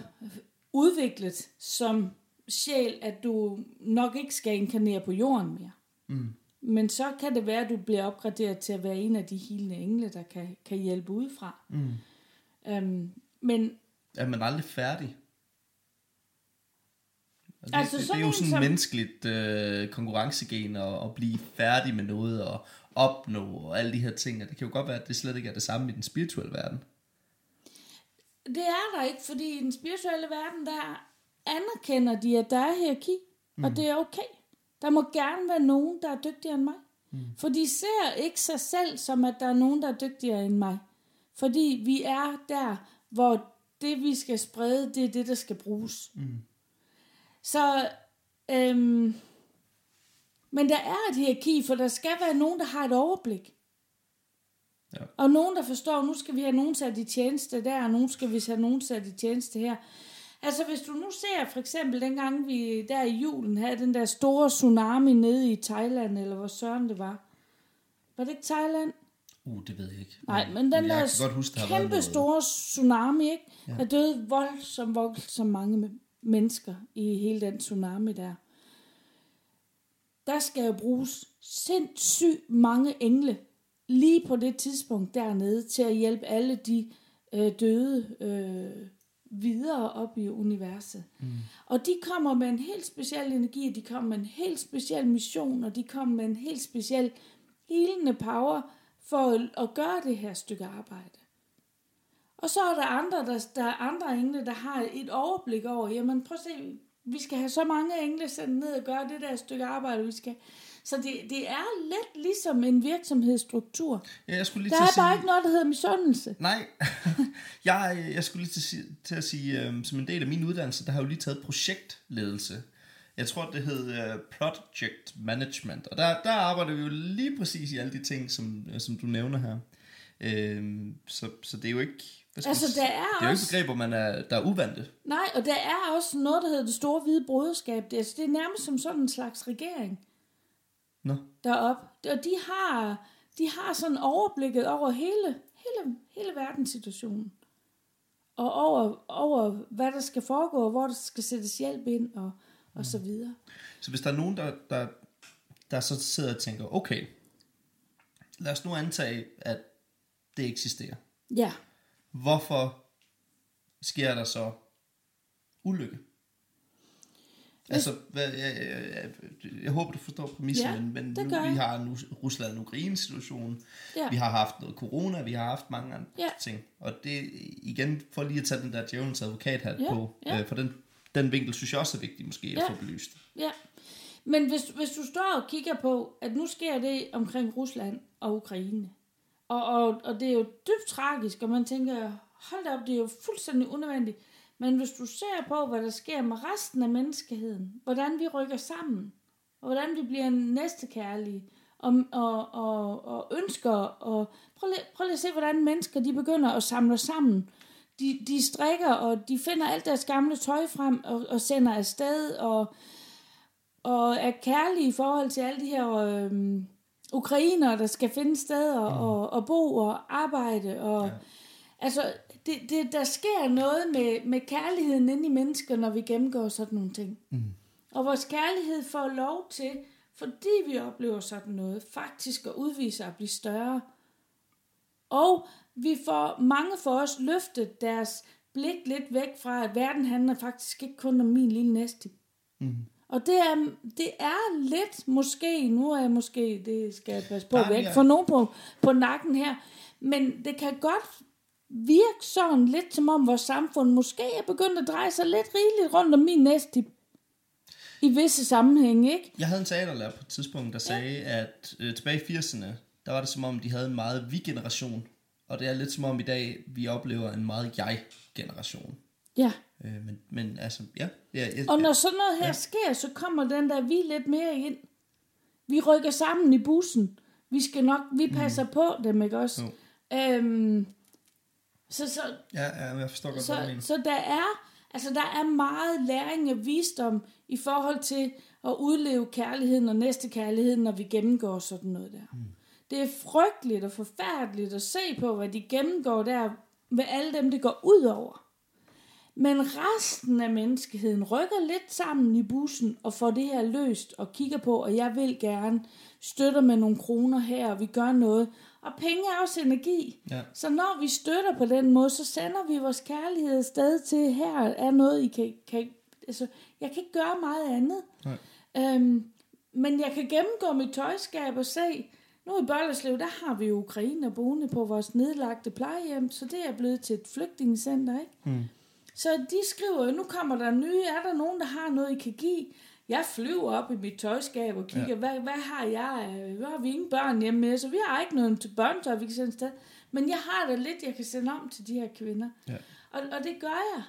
udviklet som sjæl, at du nok ikke skal inkarnere på jorden mere. Mm. Men så kan det være, at du bliver opgraderet til at være en af de helende engle, der kan, kan hjælpe udefra. Mm. Um, men Er man aldrig færdig? Det, Altså, det, det sådan er jo sådan som- menneskeligt øh, konkurrencegen at, at blive færdig med noget og opnå og alle de her ting. Og det kan jo godt være, at det slet ikke er det samme i den spirituelle verden. det er der ikke, fordi i den spirituelle verden, der anerkender de, at der er hierarki, mm. og det er okay. Der må gerne være nogen, der er dygtigere end mig. Mm. For de ser ikke sig selv som, at der er nogen, der er dygtigere end mig. Fordi vi er der, hvor det, vi skal sprede, det er det, der skal bruges. Mm. Så, øhm, men der er et hierarki, for der skal være nogen, der har et overblik. Ja. Og nogen, der forstår, nu skal vi have nogen sat i tjeneste der, og nu skal vi have nogen sat i tjeneste her. Altså hvis du nu ser for eksempel dengang vi der i julen havde den der store tsunami nede i Thailand, eller hvor søren det var. Var det ikke Thailand? Uh, det ved jeg ikke. Nej, men den jeg der huske, der kæmpe store tsunami, ikke? Ja. Der døde voldsomt, voldsomt mange mennesker i hele den tsunami der. Der skal jo bruges sindssygt mange engle lige på det tidspunkt dernede til at hjælpe alle de øh, døde øh, videre op i universet. Mm. Og de kommer med en helt speciel energi, og de kommer med en helt speciel mission, og de kommer med en helt speciel healende power for at, at gøre det her stykke arbejde. Og så er der andre, der, der er andre engle, der har et overblik over, jamen prøv at se, vi skal have så mange engle sendt ned og gøre det der stykke arbejde, vi skal. Så det, det er lidt ligesom en virksomhedsstruktur. Ja, jeg skulle lige Der til er at sige... bare ikke noget, der hedder misundelse. Nej, *laughs* jeg, jeg skulle lige til, at sige- til at sige, øhm, som en del af min uddannelse, der har jeg jo lige taget projektledelse. Jeg tror, det hed øh, Project Management, og der, der arbejder vi jo lige præcis i alle de ting, som, øh, som du nævner her. Øhm, så, så det er jo ikke... skal Altså, der er det er jo ikke også- begreber, man er, der er uvante. Nej, og der er også noget, der hedder det store hvide broderskab. Det er, altså, det er nærmest som sådan en slags regering Nå, deroppe. Og de har, de har sådan overblikket over hele, hele, hele verdenssituationen. Og over, over, hvad der skal foregå, og hvor der skal sættes hjælp ind, og, og så videre. så hvis der er nogen, der, der, der så sidder og tænker, okay, lad os nu antage, at det eksisterer. Ja, hvorfor sker der så ulykke? Altså, hvad, jeg, jeg, jeg, jeg håber, du forstår præmissen, Ja, men, men nu, vi har nu Rusland og Ukraine situation, Ja. vi har haft noget corona, vi har haft mange andre Ja. ting, og det igen, for lige at tage den der djævelens advokat hat Ja, på, ja. Øh, for den, den vinkel synes jeg også er vigtig måske at Ja. få belyst. ja. Men hvis, hvis du står og kigger på, at nu sker det omkring Rusland og Ukraine, og, og, og det er jo dybt tragisk, og man tænker, hold da op, det er jo fuldstændig unødvendigt. Men hvis du ser på, hvad der sker med resten af menneskeheden, hvordan vi rykker sammen, og hvordan vi bliver næstekærlige, og, og, og, og ønsker, og prøv lige, prøv lige at se, hvordan mennesker de begynder at samle sammen. De, de strikker, og de finder alt deres gamle tøj frem, og, og sender afsted, og, og er kærlige i forhold til alle de her øh, ukrainere, der skal finde steder og, og bo og arbejde. Og, ja. Altså, det, det, der sker noget med, med kærligheden inde i mennesker, når vi gennemgår sådan nogle ting. Mm. Og vores kærlighed får lov til, fordi vi oplever sådan noget, faktisk at udvise sig at blive større. Og vi får, mange for os løftet deres blik lidt væk fra, at verden handler faktisk ikke kun om min lille næste. Mm. Og det er, det er lidt måske, nu er jeg måske, det skal jeg passe på Nej, væk, ja. for nogen på, på nakken her, men det kan godt virke sådan lidt som om vores samfund måske er begyndt at dreje sig lidt rigeligt rundt om min næste. i visse sammenhænge, ikke? Jeg havde en teaterlærer på et tidspunkt, der sagde, at øh, tilbage i 80'erne, der var det som om, de havde en meget vi-generation. Og det er lidt som om i dag, vi oplever en meget jeg-generation. Ja. Øh, men, men altså, ja. ja, ja Og når sådan noget her Ja. sker, så kommer den der vi lidt mere ind. Vi rykker sammen i bussen. Vi skal nok, vi passer mm. på dem, ikke også? Jo. Øhm, så, så, ja, ja, jeg forstår godt, hvad du så, mener. så der er, altså der er meget læring og visdom i forhold til at udleve kærligheden og næste kærligheden, når vi gennemgår sådan noget der. Mm. Det er frygteligt og forfærdeligt at se på, hvad de gennemgår der med alle dem, det går ud over. Men resten af menneskeheden rykker lidt sammen i bussen og får det her løst og kigger på, og jeg vil gerne støtter med nogle kroner her, og vi gør noget. Og penge er også energi. Ja. Så når vi støtter på den måde, så sender vi vores kærlighed afsted til, her er noget, I kan... kan altså, jeg kan ikke gøre meget andet. Nej. Øhm, men jeg kan gennemgå mit tøjskab og se, nu i Børleslev, der har vi jo Ukraine boende på vores nedlagte plejehjem, så det er blevet til et flygtningecenter, ikke? Mm. Så de skriver, nu kommer der nye, er der nogen, der har noget, I kan give? Jeg flyver op i mit tøjskab og kigger, ja. hvad, hvad har jeg? øh, Hvad har vi ingen børn hjemme med? Så vi har ikke noget til børnetøj, vi kan sende sted. Men jeg har da lidt, jeg kan sende om til de her kvinder. Ja. Og, og det gør jeg.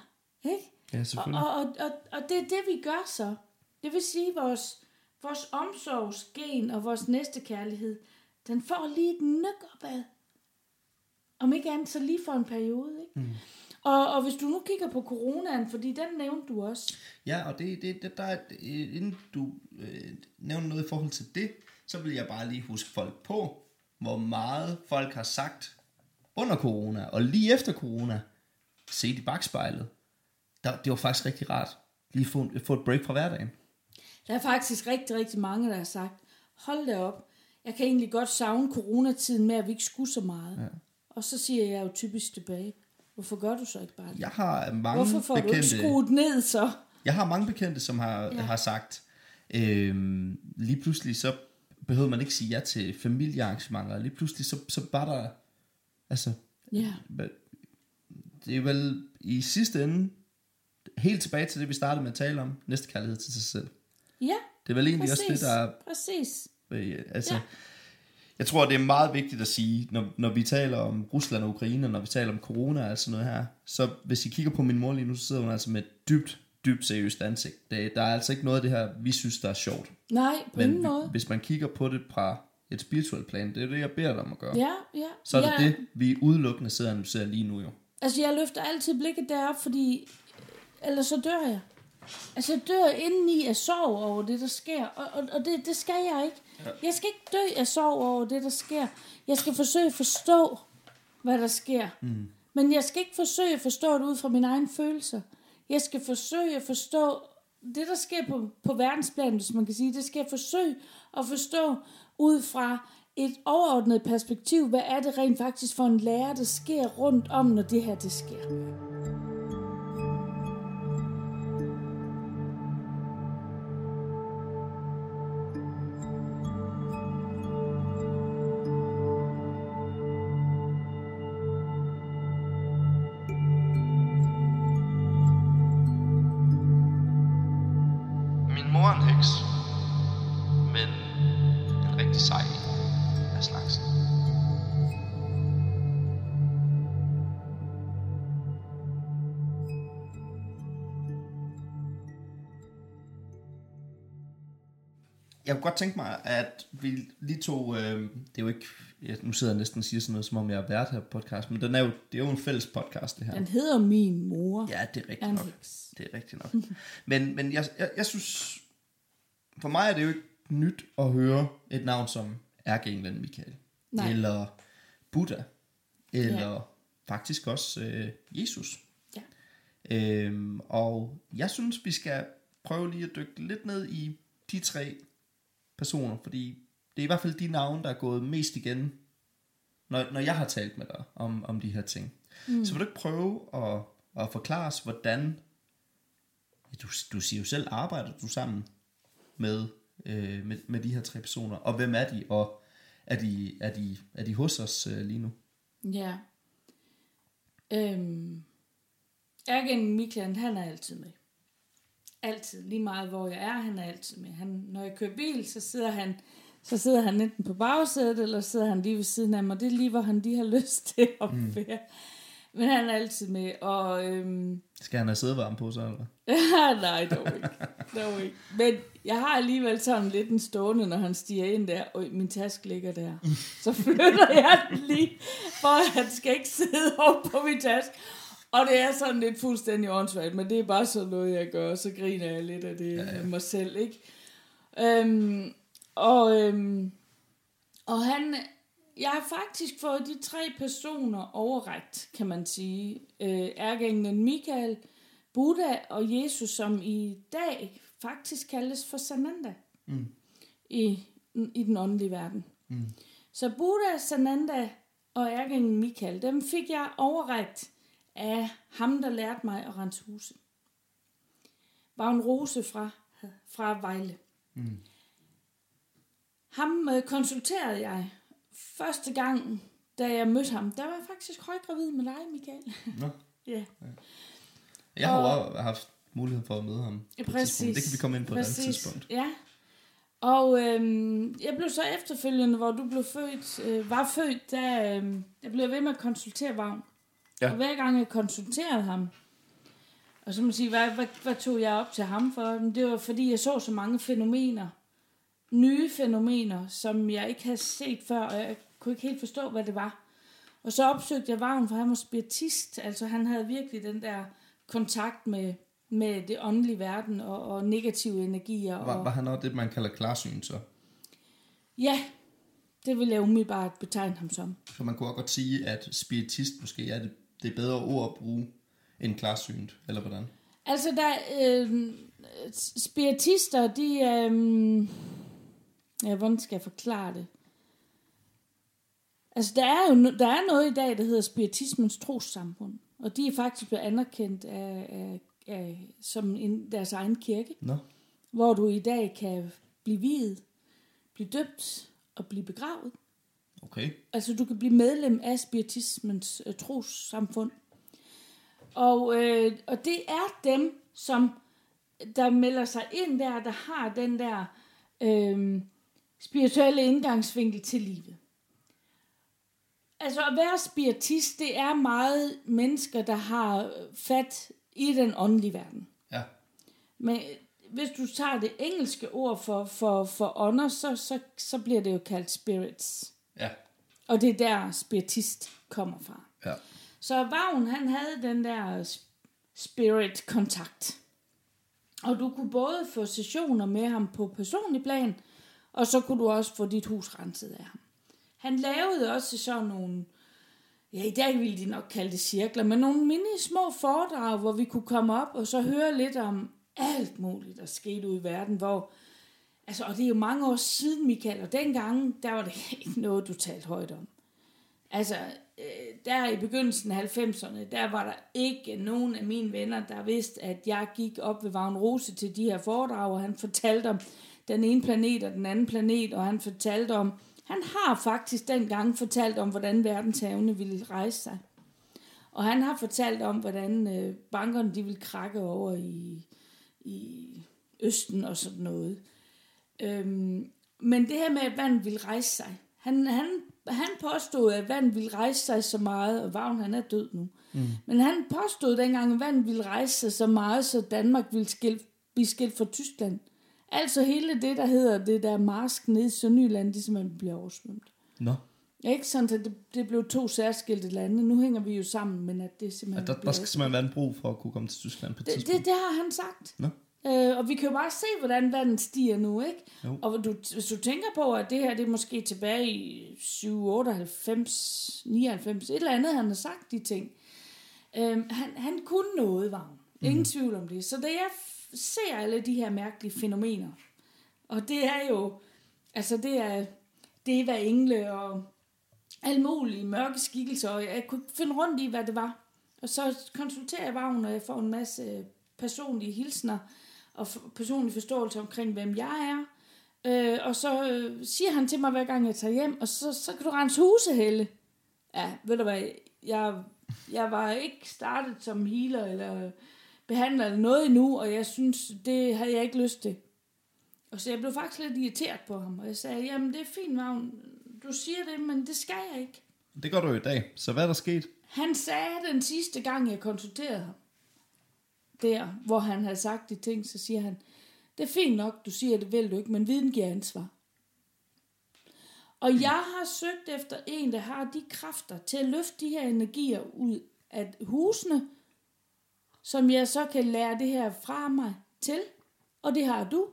Ikke? Ja, selvfølgelig. og, og, og, og det er det, vi gør så. Det vil sige, vores, vores omsorgsgen og vores næste kærlighed, den får lige et nyk opad. Om ikke andet, så lige for en periode. Ikke? Mm. Og, og hvis du nu kigger på coronaen, fordi den nævnte du også. Ja, og det, det, det der er, inden du øh, nævner noget i forhold til det, så vil jeg bare lige huske folk på, hvor meget folk har sagt under corona, og lige efter corona, set i bagspejlet. Der, det var faktisk rigtig rart, lige at få, en- få et break fra hverdagen. Der er faktisk rigtig, rigtig mange, der har sagt, hold da op, jeg kan egentlig godt savne coronatiden med, at vi ikke skulle så meget. Ja. Og så siger jeg jo typisk tilbage, hvorfor gør du så ikke bare det? Jeg har mange Hvorfor får du ikke bekendte... skruet ned så? Jeg har mange bekendte, som har, ja. Har sagt, øhm, lige pludselig så behøver man ikke sige ja til familiearrangementer. Lige pludselig så, så bare der, altså, Ja. det er vel i sidste ende helt tilbage til det, vi startede med at tale om, næste kærlighed til sig selv. Ja, Det er vel egentlig præcis. også det, der er, Præcis. øh, altså, Ja. Jeg tror, det er meget vigtigt at sige, når, når vi taler om Rusland og Ukraine, når vi taler om corona og sådan noget her, så hvis I kigger på min mor lige nu, så sidder hun altså med et dybt, dybt seriøst ansigt. Det, der er altså ikke noget af det her, vi synes, der er sjovt. Nej, på Men ingen måde. hvis man kigger på det fra et spirituelt plan, det er det, jeg beder dig om at gøre. Ja, ja. Så er det ja. det, vi udelukkende sidder og analyserer lige nu jo. Altså, jeg løfter altid blikket derop, fordi ellers så dør jeg. Altså, dør indeni af sorg over det, der sker. Og, og, og det, det skal jeg ikke. Jeg skal ikke dø af sorg over det, der sker. Jeg skal forsøge at forstå, hvad der sker. Mm. Men jeg skal ikke forsøge at forstå det ud fra mine egne følelser. Jeg skal forsøge at forstå det, der sker på, på verdensplan, hvis man kan sige. Det skal jeg forsøge at forstå ud fra et overordnet perspektiv. Hvad er det rent faktisk for en lærer, der sker rundt om, når det her det sker? Jeg kunne godt tænke mig, at vi lige tog, øh, det er jo ikke, ja, nu sidder jeg næsten og siger sådan noget, som om jeg har været her på podcast, men den er jo, det er jo en fælles podcast, det her. Den hedder Min Mor. Ja, det er er rigtigt nok. heks. Det er rigtigt nok. men men jeg, jeg, jeg synes, for mig er det jo ikke nyt at høre et navn som Ærkeenglen Michael. Nej. Eller Buddha. Eller Ja. faktisk også øh, Jesus. Ja. Øhm, og jeg synes, vi skal prøve lige at dykke lidt ned i de tre personer, fordi det er i hvert fald de navne, der er gået mest igen, når, når jeg har talt med dig om, om de her ting. Mm. Så vil du ikke prøve at, at forklare os, hvordan, du, du siger jo selv, arbejder du sammen med, øh, med, med de her tre personer, og hvem er de, og er de, er de, er de hos os øh, lige nu? Ja. Øhm, Ergen Mikland, han er altid med. Altid. Lige meget hvor jeg er, han er altid med. Han, når jeg kører bil, så sidder han så sidder han enten på bagsædet, eller sidder han lige ved siden af mig. Det er lige, hvor han lige har *laughs* lyst til at mm. være. Men han er altid med, og... Øhm, Skal han have sædevarme på så, eller? *laughs* nej, dog ikke. dog ikke. Men jeg har alligevel sådan lidt en stående, når han stiger ind der, og min taske ligger der. Så flytter jeg den lige, for han skal ikke sidde op på min taske. Og det er sådan lidt fuldstændig åndssvagt, men det er bare sådan noget, jeg gør, så griner jeg lidt af det ja, ja. mig selv, ikke? Øhm, og, øhm, og han, jeg har faktisk fået de tre personer overrækt, kan man sige. Øh, ærkeenglen Michael, Buddha og Jesus, som i dag faktisk kaldes for Sananda mm. i, i den åndelige verden. Mm. Så Buddha, Sananda og ærkeenglen Michael, dem fik jeg overrækt af ham, der lærte mig at rense huse. Var en rose fra, fra Vejle. Mm. Ham øh, konsulterede jeg første gang, da jeg mødte ham. Der var jeg faktisk højgravid med dig, Michael. Nå. *laughs* ja. ja. Jeg har og, jo haft mulighed for at møde ham. Ja, præcis. Det kan vi komme ind på præcis. et andet tidspunkt. Ja. Og øhm, jeg blev så efterfølgende, hvor du blev født, øh, var født, da øh, jeg blev ved med at konsultere Vagn. Ja. Og hver gang jeg konsulterede ham, og så må man sige, hvad, hvad, hvad tog jeg op til ham for? Det var fordi, jeg så så mange fænomener nye fænomener, som jeg ikke havde set før, og jeg kunne ikke helt forstå, hvad det var. Og så opsøgte jeg Vagn, for han var spiritist, altså han havde virkelig den der kontakt med, med det åndelige verden og, og negative energier. Var, og, var han også det, man kalder klarsyn så? Ja, det vil jeg umiddelbart betegne ham som. Så man kunne også godt sige, at spiritist måske er det, det bedre ord at bruge end klarsynt, eller hvordan? Altså, der, øh, spiritister, de, øh, Ja, hvordan skal jeg forklare det? Altså, der er jo der er noget i dag, der hedder spiritismens trossamfund. Og de er faktisk blevet anerkendt af, af, af, som en, deres egen kirke. Nå. Hvor du i dag kan blive videt, blive døbt og blive begravet. Okay. Altså, du kan blive medlem af spiritismens uh, trossamfund. Og, øh, og det er dem, som der melder sig ind der, der har den der... Øh, spirituelle indgangsvinkel til livet. Altså at være spiritist, det er meget mennesker, der har fat i den åndelige verden. Ja. Men hvis du tager det engelske ord for, for, for ånder, så, så, så bliver det jo kaldt spirits. Og det er der spiritist kommer fra. Ja. Så Vagn, han havde den der spirit-kontakt. Og du kunne både få sessioner med ham på personlig plan, og så kunne du også få dit hus renset af ham. Han lavede også sådan nogle, ja i dag ville de nok kalde det cirkler, men nogle mini små foredrag, hvor vi kunne komme op og så høre lidt om alt muligt, der skete ud i verden, hvor, altså, og det er jo mange år siden, Michael, og dengang, der var det *laughs* ikke noget, du talte højt om. Altså, øh, der i begyndelsen af 90'erne, der var der ikke nogen af mine venner, der vidste, at jeg gik op ved Vagn Rose til de her foredrag, og han fortalte om den ene planet og den anden planet, og han fortalte om, han har faktisk dengang fortalt om, hvordan verdenshavene ville rejse sig. Og han har fortalt om, hvordan øh, bankerne de ville krakke over i, i Østen og sådan noget. Øhm, men det her med, at vandet ville rejse sig. Han, han, han påstod, at vandet ville rejse sig så meget, og Vagn han er død nu. Mm. Men han påstod dengang, at vandet ville rejse sig så meget, så Danmark ville skil, blive skilt fra Tyskland. Altså hele det, der hedder det der marsk nede i Sønderjylland, det simpelthen bliver oversvømt. Nå. Ikke sådan, at det, det blev to særskilte lande. Nu hænger vi jo sammen, men at det simpelthen ja, der, der skal simpelthen være en bro for at kunne komme til Tyskland på et det, tidspunkt. Det, det har han sagt. Nå. Øh, og vi kan jo bare se, hvordan vandet stiger nu, ikke? Jo. Og du, hvis du tænker på, at det her, det er måske tilbage i 7, 98, 99, et eller andet, han har sagt de ting. Øh, han, han kunne noget, var Ingen mm. tvivl om det. Så det er ser alle de her mærkelige fænomener. Og det er jo, altså det er, det er hvad engle og alle mulige mørke skikkelser, og jeg kunne finde rundt i, hvad det var. Og så konsulterer jeg Vagn, og jeg får en masse personlige hilsner og personlig forståelse omkring, hvem jeg er. Øh, og så øh, siger han til mig, hver gang jeg tager hjem, og så, så kan du rense huse, Helle. Ja, ved du hvad, jeg, jeg var ikke startet som healer, eller behandler eller noget endnu, og jeg synes, det havde jeg ikke lyst til. Og så jeg blev faktisk lidt irriteret på ham, og jeg sagde, jamen det er fint, Vagn, du siger det, men det skal jeg ikke. Det gør du i dag. Så hvad er der sket? Han sagde den sidste gang, jeg konsulterede ham, der, hvor han havde sagt de ting, så siger han, det er fint nok, du siger, det vil du ikke, men viden giver ansvar. Og jeg har søgt efter en, der har de kræfter til at løfte de her energier ud af husene, som jeg så kan lære det her fra mig til. Og det har du.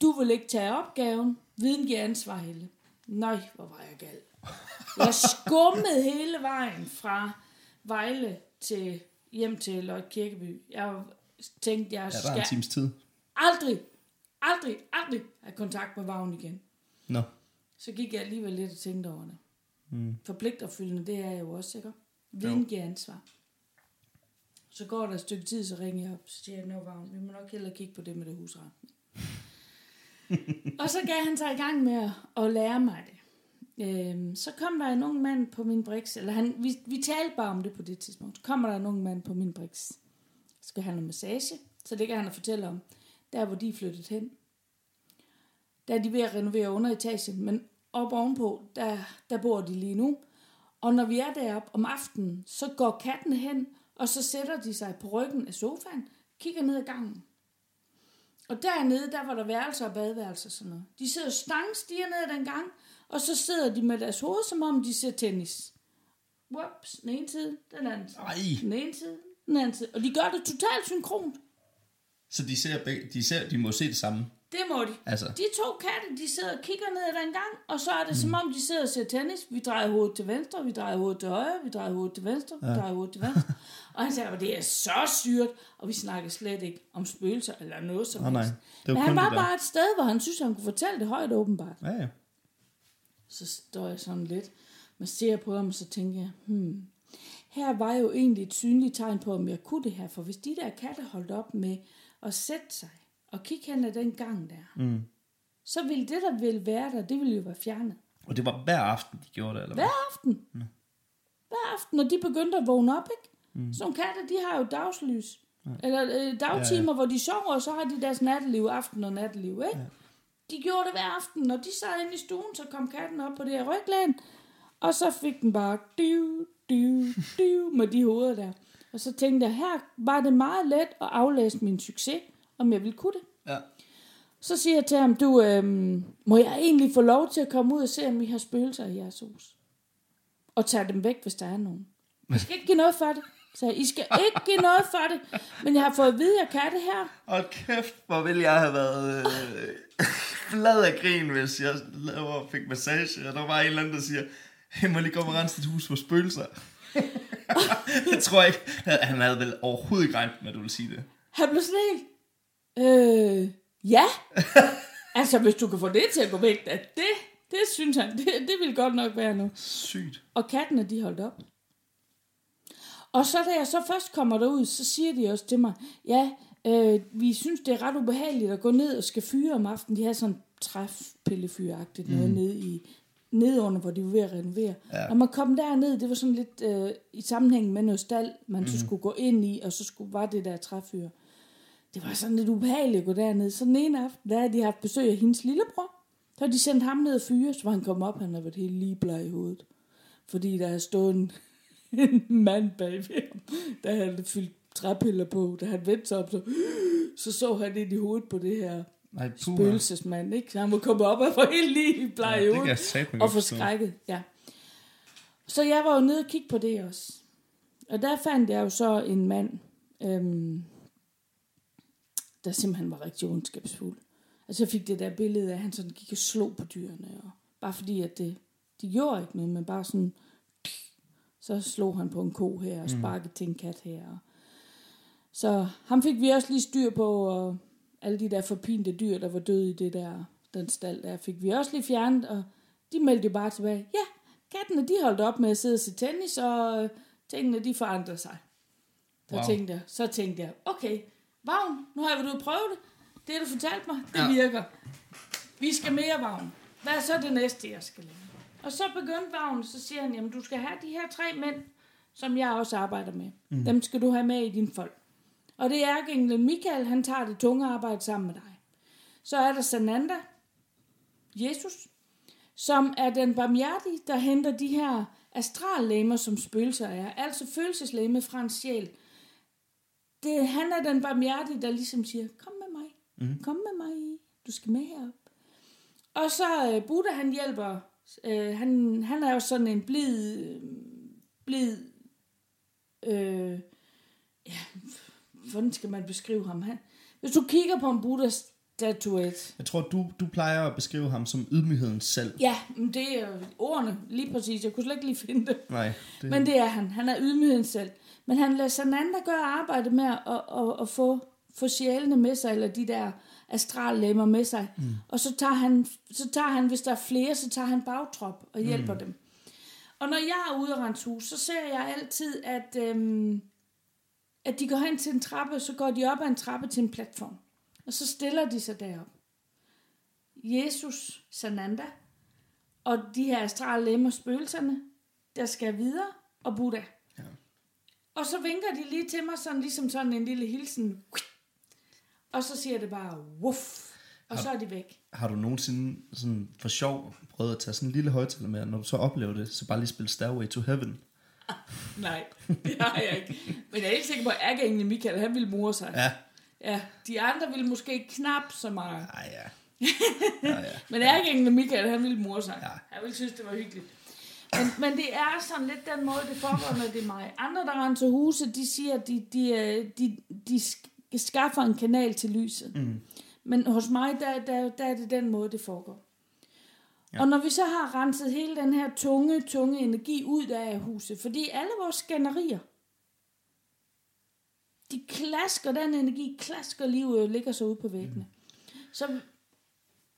Du vil ikke tage opgaven. Viden giver ansvar, Helle. Nej, hvor var jeg gal. Jeg skummede hele vejen fra Vejle til hjem til Løg Kirkeby. Jeg tænkte, jeg Ja, der en skal times tid. aldrig, aldrig, aldrig have kontakt med Vagn igen. Nå. Så gik jeg alligevel lidt og tænkte over det. Mm. Forpligterfyldende, det er jeg jo også, ikke? Viden giver ansvar. Så går der et stykke tid, så ringer jeg op, så siger jeg, nå Vagn, vi må nok hellere kigge på det med det husretten. *laughs* og så gav han sig i gang med at, at lære mig det. Øhm, så kom der en ung mand på min briks, eller han, vi, vi talte bare om det på det tidspunkt. Så kommer der en ung mand på min briks. Skal han noget massage, så det kan han og fortælle om. Der, hvor de er flyttet hen. Der er de ved at renovere underetagen, men op ovenpå, der, der bor de lige nu. Og når vi er deroppe om aftenen, så går katten hen, og så sætter de sig på ryggen af sofaen, kigger ned ad gangen. Og dernede, der var der værelser og badeværelser og sådan noget. De sidder stangstiger ned ad den gang, og så sidder de med deres hoved, som om de ser tennis. Whoops, den ene side, den anden side. Ej. Den ene side, den anden side. Og de gør det totalt synkront. Så de, ser de, ser, de må se det samme. Det må de. Altså, De to katte, de sidder og kigger ned ad den gang, og så er det mm. som om, de sidder og ser tennis. Vi drejer hovedet til venstre, vi drejer hovedet til højre, vi drejer hovedet til venstre, vi drejer hovedet til venstre. og han sagde, at det er så syret, og vi snakker slet ikke om spøgelser eller noget som Åh, nej. helst. Det var Men han var det der. bare et sted, hvor han synes, han kunne fortælle det højt åbenbart. ja, ja. Så står jeg sådan lidt, man ser på ham, og så tænker jeg, hmm, her var jo egentlig et synligt tegn på, om jeg kunne det her. For hvis de der katte holdt op med at sætte sig og kigge hen ad den gang der, Mm. så ville det, der ville være der, det ville jo være fjernet. Og det var hver aften, de gjorde det, eller hvad? Hver aften. Hver aften, når de begyndte at vågne op, ikke? Mm. Sådan katte, de har jo dagslys. Eller øh, dagtimer, ja, ja. hvor de sover, og så har de deres natteliv, aften og natteliv, ikke? Ja. De gjorde det hver aften. Når de sad inde i stuen, så kom katten op på det her ryglæn, og så fik den bare div, div, div med de hoveder der. Og så tænkte jeg, her var det meget let at aflæse min succes, om jeg ville kunne det. Ja. Så siger jeg til ham, du, øhm, må jeg egentlig få lov til at komme ud og se, om I har spøgelser i jeres hus? Og tage dem væk, hvis der er nogen. I skal ikke give noget for det. Så jeg, I skal ikke give noget for det. Men jeg har fået at vide, at jeg kan det her. Og kæft, hvor ville jeg have været øh, flad af grin, hvis jeg laver og fik massage, og der var en eller anden, der siger, hey, må lige komme og rense dit hus for spøgelser? *laughs* jeg tror ikke, han havde vel overhovedet ikke regnet med, at du ville sige det. Han blev sådan helt, øh, ja. altså, hvis du kan få det til at gå væk, da, det, det synes han, det, det vil godt nok være nu. Sygt. Og kattene, de holdt op. Og så da jeg så først kommer derud, så siger de også til mig, ja, øh, vi synes, det er ret ubehageligt at gå ned og skal fyre om aftenen. De har sådan træfpillefyragtigt noget mm. nede i nedunder, hvor de var ved at renovere. Ja. Når man kom derned, det var sådan lidt øh, i sammenhæng med noget stald, man mm. så skulle gå ind i, og så skulle, var det der træfyr. Det var sådan lidt ubehageligt at gå derned. Så den ene aften, der havde de haft besøg af hendes lillebror. Så havde de sendt ham ned og fyre, så var han kommet op, han havde været helt lige bleg i hovedet. Fordi der er stået en, en mand bag ved ham, der havde fyldt træpiller på. Da han vendte sig op, så, så så han ind i hovedet på det her Nej, puha. spøgelsesmand. Ikke? Så han må komme op og få helt lige bleg Ja, satme Og forskrækket, ja. Så jeg var jo nede og kigge på det også. Og der fandt jeg jo så en mand, øhm, der simpelthen var rigtig ondskabsfuld. Altså jeg fik det der billede af, at han sådan gik og slog på dyrene. Og bare fordi, at det, de gjorde ikke noget, men bare sådan, så slog han på en ko her, og sparkede til en kat her. Så ham fik vi også lige styr på, og alle de der forpinte dyr, der var døde i det der, den stald der, fik vi også lige fjernet, og de meldte jo bare tilbage, ja, kattene de holdt op med at sidde og se tennis, og øh, tingene de forandrede sig. Så, Wow. tænkte jeg, så tænkte jeg, okay, Vagn, nu har jeg været ude prøve det. Det, du fortalte mig, det ja. virker. Vi skal mere, Vagn. Hvad er så det næste, jeg skal lave? Og så begyndte Vagn, så siger han, jamen du skal have de her tre mænd, som jeg også arbejder med. Mm. Dem skal du have med i din folk. Og det er ærkeenglen Michael, han tager det tunge arbejde sammen med dig. Så er der Sananda, Jesus, som er den barmhjertige, der henter de her astrallæmer, som spøgelser er. Altså følelseslæme fra en sjæl. Det, han er den barmhjertige, der ligesom siger, kom med mig, mm. kom med mig, du skal med herop. Og så øh, Buddha, han hjælper, øh, han, han er jo sådan en blid, blid, øh, ja, hvordan skal man beskrive ham? Han, hvis du kigger på en Buddha statuet, Jeg tror, du, du plejer at beskrive ham som ydmygheden selv. ja, men det er ordene lige præcis, jeg kunne slet ikke lige finde det. Nej, det, Men det er han. Han er ydmygheden selv. Men han lader Sananda gøre arbejde med at, at, at, at få, få sjælene med sig, eller de der astrallemmer med sig. Mm. Og så tager, han, så tager han, hvis der er flere, så tager han bagtrop og hjælper mm. dem. Og når jeg er ude af rense hus, så ser jeg altid, at, øhm, at de går hen til en trappe, så går de op ad en trappe til en platform. Og så stiller de sig derop. Jesus, Sananda, og de her astrale lemmer, spøgelserne, der skal videre, og Buddha. Ja. Og så vinker de lige til mig, sådan ligesom sådan en lille hilsen. Og så siger det bare, wuff, og så er de væk. Har du nogensinde sådan for sjov prøvet at tage sådan en lille højtaler med, og når du så oplever det, så bare lige spille Stairway to Heaven? *laughs* Nej, det har jeg ikke. Men jeg er helt sikker på, at ærkeenglen Michael, han ville mure sig. Ja. Ja, de andre ville måske knap så meget. Ej, ja. ja, ja. *laughs* Men ærkeenglen Michael, han ville mure sig. Ja. Han ville synes, det var hyggeligt. Men, men det er sådan lidt den måde, det foregår, når det er mig. Andre, der renser huse, de siger, at de, de, øh, de, de sk- skaffer en kanal til lyset. Mm. Men hos mig, der, der, der er det den måde, det foregår. Ja. Og når vi så har renset hele den her tunge, tunge energi ud af huset, fordi alle vores skænderier, de klasker, den energi klasker lige ud og ligger så ude på væggene. Mm. Så,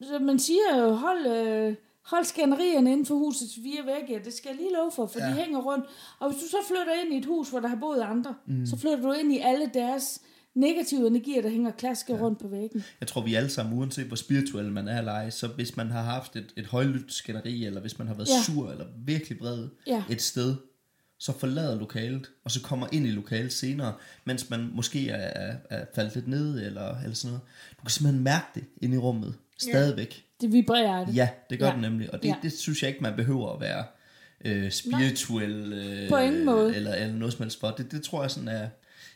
så man siger jo, hold, øh, hold skænderierne inden for husets fire vægge, det skal jeg lige love for, for ja. de hænger rundt. Og hvis du så flytter ind i et hus, hvor der har boet andre, mm. så flytter du ind i alle deres negative energier, der hænger klasker ja. rundt på væggen. Jeg tror, vi alle sammen, uanset hvor spirituel man er eller ej, så hvis man har haft et, et højlydt skænderi, eller hvis man har været Ja. ja. sur, eller virkelig vred Ja. et sted, så forlader lokalet, og så kommer ind i lokalet senere, mens man måske er, er, er faldet lidt ned, eller, eller sådan noget. Du kan simpelthen mærke det inde i rummet, stadigvæk. Det vibrerer det. Ja, det gør Ja. ja. det nemlig, og det, Ja. ja. det synes jeg ikke, man behøver at være øh, spirituel, øh, På ingen måde. Eller, eller noget som helst for. Det, det tror jeg sådan er,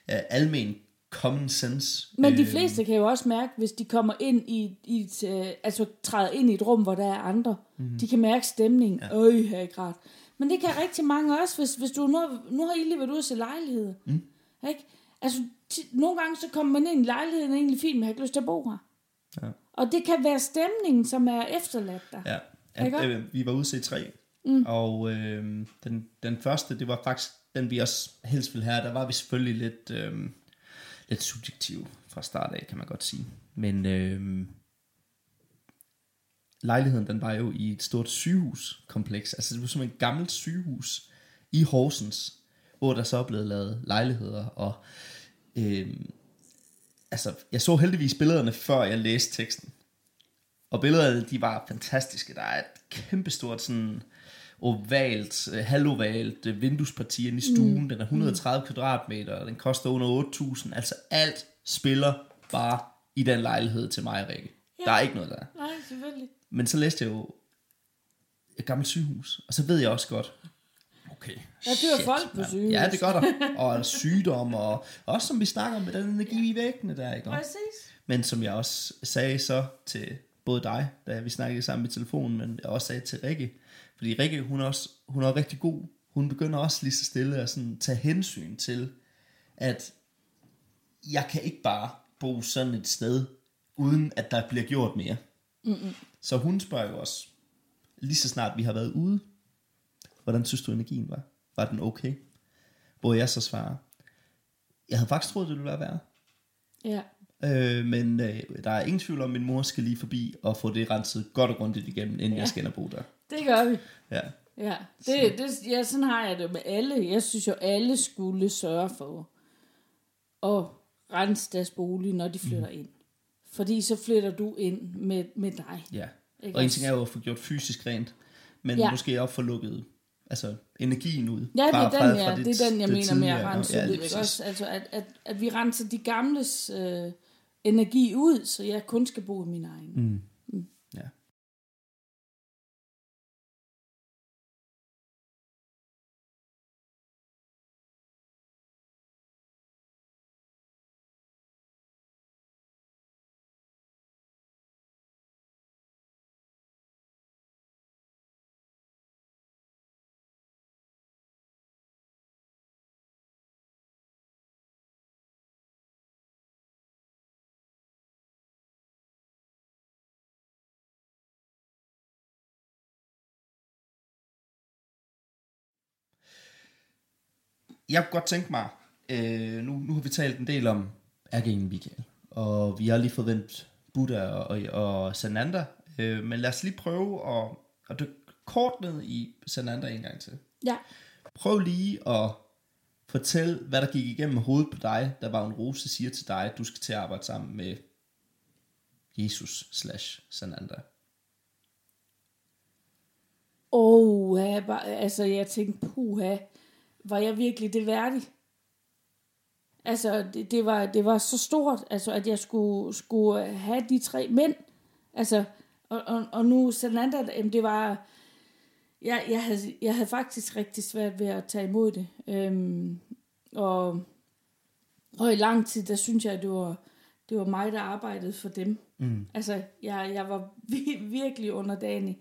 er almen common sense. Men de Øh, fleste kan jo også mærke, hvis de kommer ind i, i et, øh, altså træder ind i et rum, hvor der er andre. Mm. De kan mærke stemningen. Ja. Øj, her ikke rart. Men det kan rigtig mange også, hvis, hvis du nu, nu har I lige været ude og se lejligheder. Mm. Ikke? Altså, nogle gange så kommer man ind i lejligheden, og egentlig fint, men har ikke lyst til at bo her. Ja. Og det kan være stemningen, som er efterladt der. Ja, Ikke? ja øh, vi var ude se tre, mm. og øh, den, den første, det var faktisk den, vi også helst ville have. Der var vi selvfølgelig lidt, øh, lidt subjektive fra start af, kan man godt sige. Men øh, lejligheden, den var jo i et stort sygehuskompleks. Altså det var som et gammelt sygehus i Horsens, hvor der så er blevet lavet lejligheder, og øh, altså, jeg så heldigvis billederne, før jeg læste teksten. Og billederne, de var fantastiske. Der er et kæmpestort sådan ovalt, øh, halvovalt øh, vinduesparti inde i stuen. Mm. Den er 130 mm. kvadratmeter, og den koster under 8.000. Altså alt spiller bare i den lejlighed til mig og Rikke. Ja. Der er ikke noget der. Nej, selvfølgelig. Men så læste jeg jo et gammelt sygehus, og så ved jeg også godt, okay, Der dør shit, folk på mand. sygehus. Ja, det gør der. *laughs* Og sygdom, og også som vi snakker om med den energi i væggene der, ikke? Præcis. Men som jeg også sagde så til både dig, da vi snakkede sammen i telefonen, men jeg også sagde til Rikke, fordi Rikke, hun er, også, hun er rigtig god. Hun begynder også lige så stille at sådan tage hensyn til, at jeg kan ikke bare bo sådan et sted, uden at der bliver gjort mere. Mm-mm. Så hun spørger jo også, lige så snart vi har været ude, hvordan synes du energien var? Var den okay? Hvor jeg så svarer, jeg havde faktisk troet, det ville være værre. Ja. Øh, men øh, der er ingen tvivl om, at min mor skal lige forbi og få det renset godt og grundigt igennem, inden ja. jeg skal ind og bo der. Det gør vi. Ja. Ja, det, det, ja, sådan har jeg det med alle. Jeg synes jo, alle skulle sørge for at rense deres bolig, når de flytter mm. ind. Fordi så flytter du ind med, med dig. ja. Ikke Og en ting er jo at få gjort fysisk rent, men Ja. måske også få lukket altså energien ud. Ja, det fra- er fra- den, fra ja, det- det er den jeg det mener med at rense Ja, ud. Ikke? Også, altså, at, at, at vi renser de gamles øh, energi ud, så jeg kun skal bo i min egen. Mm. Jeg kunne godt tænke mig, øh, nu, nu har vi talt en del om ærkeengel Michael, og vi har lige forventet Buddha og, og, og Sananda, øh, men lad os lige prøve at, at dykke kort ned i Sananda en gang til. Ja. Prøv lige at fortælle, hvad der gik igennem hovedet på dig, da Vagn Rose siger til dig, at du skal til at arbejde sammen med Jesus slash Sananda. Åh, bare- altså jeg tænkte, puha, var jeg virkelig det værdig? Altså, det, det, var, det var så stort, altså, at jeg skulle, skulle have de tre mænd. Altså, og, og, og nu Sananda, jamen, det var... Jeg, jeg, havde, jeg havde faktisk rigtig svært ved at tage imod det. Øhm, og, og i lang tid, der synes jeg, at det var, det var mig, der arbejdede for dem. Mm. Altså, jeg, jeg var vi- *laughs* virkelig underdanig.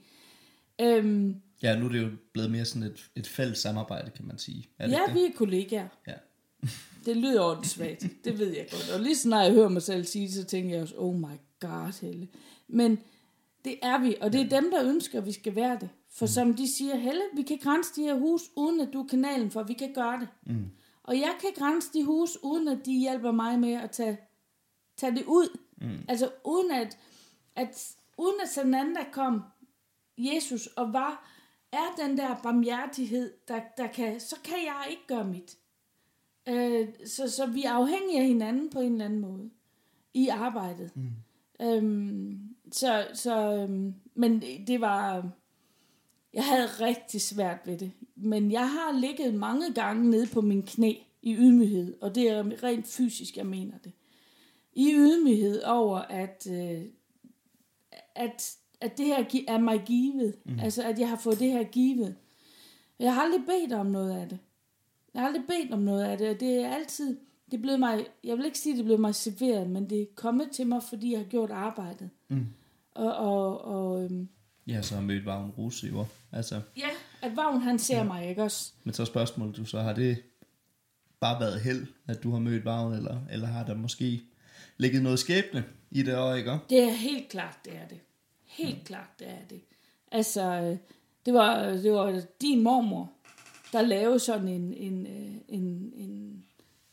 Øhm, Ja, nu er det jo blevet mere sådan et, et fælles samarbejde, kan man sige. Er det ja, ikke vi det? er kollegaer. Ja. *laughs* Det lyder åndssvagt. Det ved jeg godt. Og lige så når jeg hører mig selv sige det, så tænker jeg også, oh my god, Helle. Men det er vi, og det er dem, der ønsker, at vi skal være det. For som de siger, Helle, vi kan grænse de her hus, uden at du er kanalen, for vi kan gøre det. Mm. Og jeg kan grænse de hus, uden at de hjælper mig med at tage, tage det ud. Mm. Altså uden at, at, uden at Sananda kom, Jesus, og var, er den der barmhjertighed, der, der kan, så kan jeg ikke gøre mit. Øh, så, så vi er afhængige af hinanden på en eller anden måde i arbejdet. Mm. Øhm, så, så, øhm, men det, var, jeg havde rigtig svært ved det. Men jeg har ligget mange gange nede på min knæ i ydmyghed, og det er rent fysisk, jeg mener det. I ydmyghed over, at, øh, at, at det her er mig givet. Mm. Altså, at jeg har fået det her givet. Jeg har aldrig bedt om noget af det. Jeg har aldrig bedt om noget af det, og det er altid, det blevet mig, jeg vil ikke sige, at det blevet mig serveret, men det er kommet til mig, fordi jeg har gjort arbejdet. Mm. Og, og, og øhm, Ja, så har mødt Vagn Rose jo. Altså, ja, at Vagn han ser mig, ikke også? men så spørgsmålet, du så har det bare været held, at du har mødt Vagn, eller, eller har der måske ligget noget skæbne i det år, ikke? Det er helt klart, det er det. Helt klart, det er det. Altså, øh, det var, det var din mormor, der lavede sådan en, en, øh, en, en,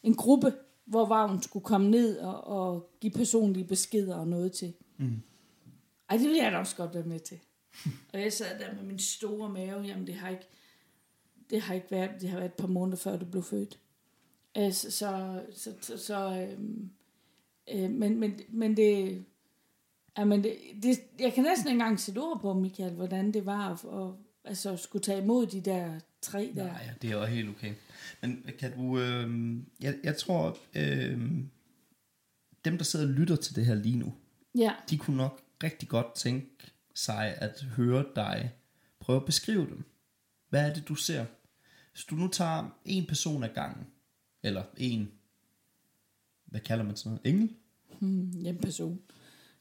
en gruppe, hvor Vagn skulle komme ned og, og give personlige beskeder og noget til. Mm. Ej, det ville jeg da også godt være med til. Og jeg sad der med min store mave, jamen det har ikke, det har ikke været, det har været et par måneder før du blev født. Øh, Så, så, så, så, så øhm, øh, men, men, men det, ja, men det, det, jeg kan næsten ikke engang sætte ord på, Michael, hvordan det var at, at, altså, skulle tage imod de der tre der. Nej, ja, det er jo helt okay. Men kan du, øh, jeg, jeg tror, øh, dem der sidder og lytter til det her lige nu, Ja, de kunne nok rigtig godt tænke sig at høre dig prøve at beskrive dem. Hvad er det, du ser? Hvis du nu tager en person ad gangen, eller en, hvad kalder man sådan noget, engel? hmm, en person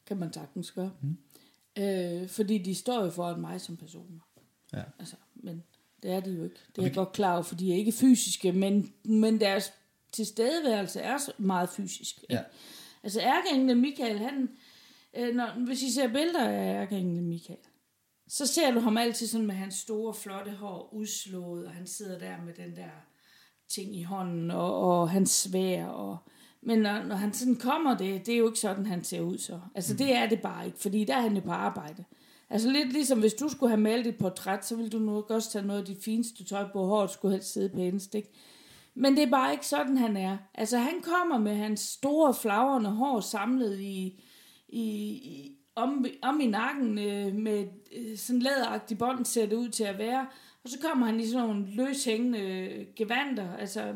kan man sagtens gøre. Mm. Øh, fordi de står jo foran mig som personer. Ja. Altså, men det er de jo ikke. Det er jeg godt klar over, for de er ikke fysiske, men, men deres tilstedeværelse er så meget fysisk. Ikke? Ja. Altså ærkeenglen Michael, han, øh, når, hvis I ser billeder af ærkeenglen Michael, så ser du ham altid sådan med hans store, flotte hår udslået, og han sidder der med den der ting i hånden, og, og hans svær, og, men når, når han sådan kommer, det, det er jo ikke sådan, han ser ud så. Altså mm. det er det bare ikke, fordi der er han jo på arbejde. Altså lidt ligesom, hvis du skulle have malet et portræt, så ville du nok også tage noget af dit fineste tøj på, håret skulle helst sidde pænest, ikke? Men det er bare ikke sådan, han er. Altså, han kommer med hans store, flagrende hår samlet i, i, i om, om i nakken øh, med øh, sådan læderagtig bånd, ser det ud til at være. Og så kommer han i sådan nogle løshængende gevanter, altså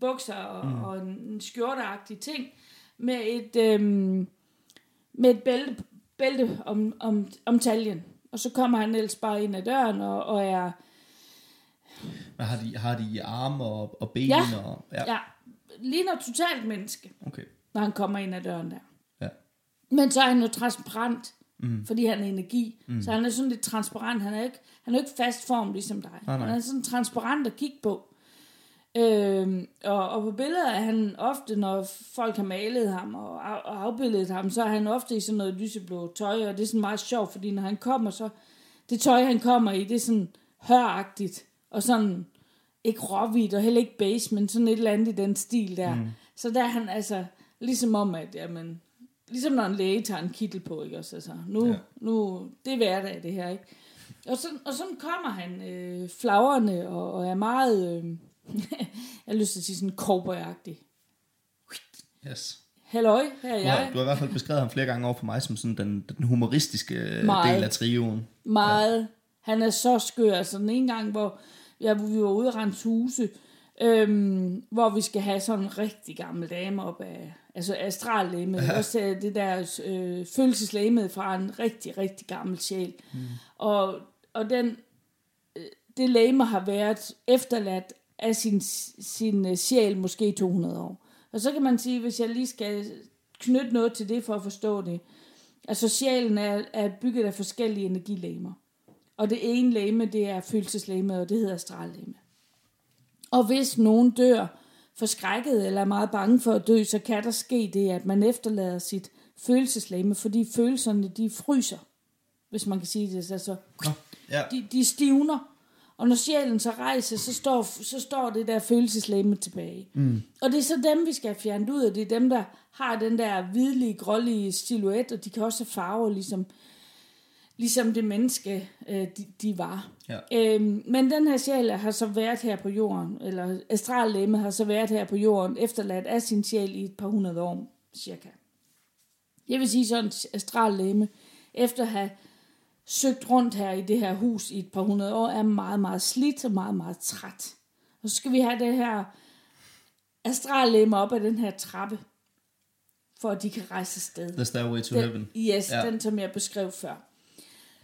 bukser og, mm. og en, skjorteagtig ting, med et, øhm, med et bælte, bælte om, om, om taljen. Og så kommer han ellers bare ind ad døren og, og er... Men har de, har de arme og, og ben? Ja. Og, Ja. ja, ligner totalt menneske, Okay. når han kommer ind ad døren der. Ja. Men så er han jo transparent, mm. fordi han er energi. Mm. Så han er sådan lidt transparent. Han er ikke, han er ikke fast form ligesom dig. Nej, nej. Han er sådan transparent at kigge på. Øhm, og, og på billeder er han ofte, når folk har malet ham og, og afbildet ham, så er han ofte i sådan noget lyseblå tøj, og det er sådan meget sjovt, fordi når han kommer, så det tøj, han kommer i, det er sådan høragtigt, og sådan ikke råhvidt, og heller ikke beige, men sådan et eller andet i den stil der. Mm. Så der er han altså, ligesom om, at jamen, ligesom når en læge tager en kittel på, ikke også? Altså, nu, ja. nu, det er hverdag, det her, ikke? Og sådan, og sådan kommer han øh, flagrende og, og er meget, øh, *laughs* jeg har lyst til at sige sådan cowboyagtig. Yes. Halløj, her er Du har, jeg. du har i hvert fald beskrevet ham flere gange over for mig som sådan den, den humoristiske Meget. del af trioen. Meget. Han er så skør. Altså den ene gang, hvor ja, hvor vi var ude og rense huse, øhm, hvor vi skal have sådan en rigtig gammel dame op af, altså astrallæme, ja. også det der øh, følelseslæme fra en rigtig, rigtig gammel sjæl. Mm. Og, og den, øh, det læme har været efterladt af sin, sin øh, sjæl måske 200 år. Og så kan man sige, hvis jeg lige skal knytte noget til det for at forstå det, altså sjælen er, er bygget af forskellige energilæmer. Og det ene læme, det er følelseslæme, og det hedder astrallæme. Og hvis nogen dør forskrækket eller er meget bange for at dø, så kan der ske det, at man efterlader sit følelseslæme, fordi følelserne, de fryser, hvis man kan sige det. Altså, Nå, ja. de, de stivner. Og når sjælen så rejser, så står, så står det der følelseslæme tilbage. Mm. Og det er så dem, vi skal have fjernet ud af. Det er dem, der har den der hvidlige, grålige silhuet, og de kan også have farver, ligesom, ligesom det menneske, øh, de, de var. Ja. Øhm, men den her sjæl har så været her på jorden, eller astrallæme har så været her på jorden, efterladt af sin sjæl i et par hundrede år, cirka. Jeg vil sige sådan, astrallæme, efter at have søgt rundt her i det her hus i et par hundrede år, er meget, meget slidt og meget, meget træt. Og så skal vi have det her astrallæme op ad den her trappe, for at de kan rejse afsted. The Stairway to Den, Heaven. yes, ja. den som jeg beskrev før.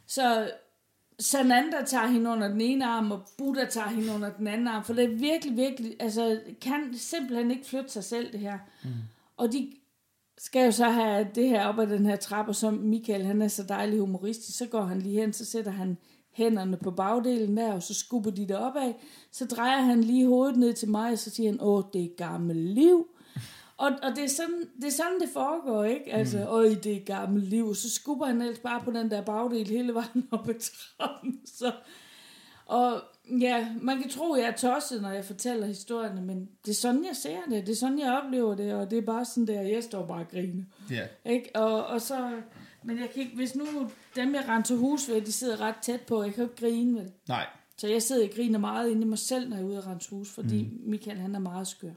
Så Sananda tager hende under den ene arm, og Buddha tager hende under den anden arm, for det er virkelig, virkelig, altså kan simpelthen ikke flytte sig selv det her. Mm. Og de skal jo så have det her op ad den her trappe, og som Michael, han er så dejlig humoristisk, så går han lige hen, så sætter han hænderne på bagdelen der, og så skubber de det opad, så drejer han lige hovedet ned til mig, og så siger han, åh, det er gammelt liv. Og, og det, er sådan, det er sådan, det foregår, ikke? Altså, mm. øj, det er gammelt liv. Så skubber han ellers bare på den der bagdel hele vejen op ad trappen. Så. Og ja, man kan tro, at jeg er tosset, når jeg fortæller historierne, men det er sådan, jeg ser det. Det er sådan, jeg oplever det, og det er bare sådan der, jeg står bare og griner. Ja. Ikke? Og, og så, men jeg kan ikke, hvis nu dem, jeg renser hus ved, de sidder ret tæt på, jeg kan jo ikke grine vel. Nej. Så jeg sidder og griner meget inde i mig selv, når jeg er ude og rense hus, fordi mm. Michael, han er meget skør.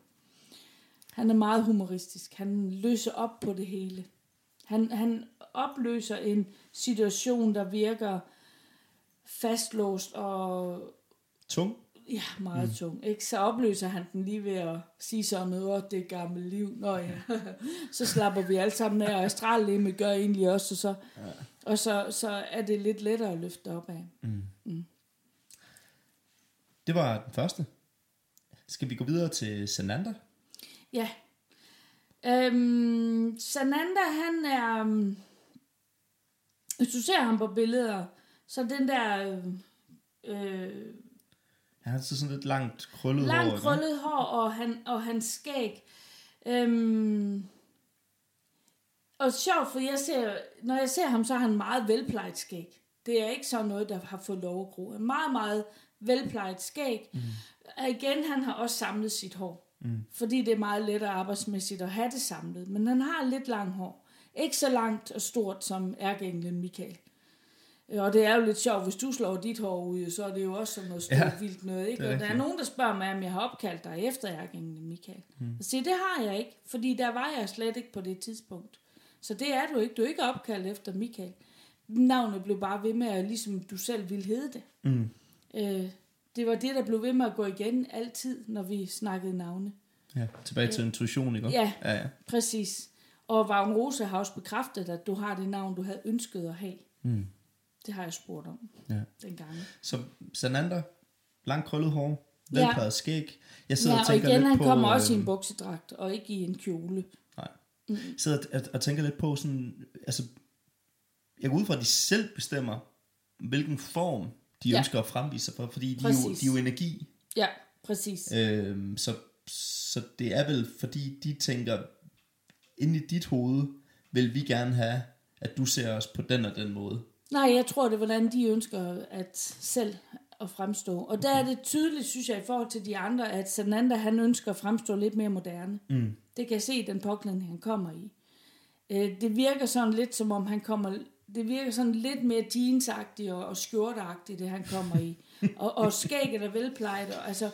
Han er meget humoristisk. Han løser op på det hele. Han, han opløser en situation, der virker fastlåst og Tung. ja, meget mm. tung. Ikke? Så opløser han den lige ved at sige sådan noget, "Åh, det gammelt liv. Nå ja, *laughs* så slapper vi alle sammen af, og astrallemme gør egentlig også, og så, ja. og så, så er det lidt lettere at løfte op af. Det var den første. Skal vi gå videre til Sananda? Ja. Øhm, Sananda, han er... øhm, Hvis du ser ham på billeder, så den der... Øh, Han har så sådan lidt langt krøllet hår. langt ikke? krøllet hår og, han, og hans skæg. Øhm, og sjovt, for jeg ser, når jeg ser ham, så har han meget velplejet skæg. Det er ikke sådan noget, der har fået lov at gro. Meget, meget velplejet skæg. Mm. Og igen, han har også samlet sit hår. Mm. Fordi det er meget lettere arbejdsmæssigt at have det samlet. Men han har lidt langt hår. Ikke så langt og stort som ærkeenglen Michael. Øh, Og det er jo lidt sjovt, hvis du slår dit hår ud, så er det jo også sådan noget stort Ja, vildt noget. Ikke? Og der er nogen, der spørger mig, om jeg har opkaldt dig efter ærkeenglen Michael. Mm. Og siger, det har jeg ikke, fordi der var jeg slet ikke på det tidspunkt. Så det er du ikke. Du er ikke opkaldt efter Michael. Navnet blev bare ved med, at ligesom du selv ville hedde det. Mm. Øh, det var det, der blev ved med at gå igen altid, når vi snakkede navne. Ja, tilbage til intuition, ikke? Ja. ja, ja. Præcis. Og Vagn Rosa har også bekræftet, at du har det navn, du havde ønsket at have. Mm. Det har jeg spurgt om ja. dengang. Så Sananda, langt krøllet hår, Ja. velplejet skæg. Jeg sidder Ja, og og tænker igen, lidt han på... kommer også i en buksedragt, og ikke i en kjole. Nej. Jeg sidder og, og tænker lidt på sådan, altså, jeg går ud fra, at de selv bestemmer, hvilken form de Ja. ja. ønsker at fremvise sig for, fordi de er, jo, de er jo energi. Ja, præcis. Øhm, så, så det er vel, fordi de tænker, inde i dit hoved, vil vi gerne have, at du ser os på den og den måde. Nej, jeg tror, det er, hvordan de ønsker at selv at fremstå. Og der er det tydeligt, synes jeg, i forhold til de andre, at Sananda, han ønsker at fremstå lidt mere moderne. Mm. Det kan jeg se i den påklædning, han kommer i. Øh, Det virker sådan lidt, som om han kommer... Det virker sådan lidt mere jeansagtigt og, og skjorteagtigt, det han kommer i. *laughs* Og, og skægget er velplejet. Og, altså,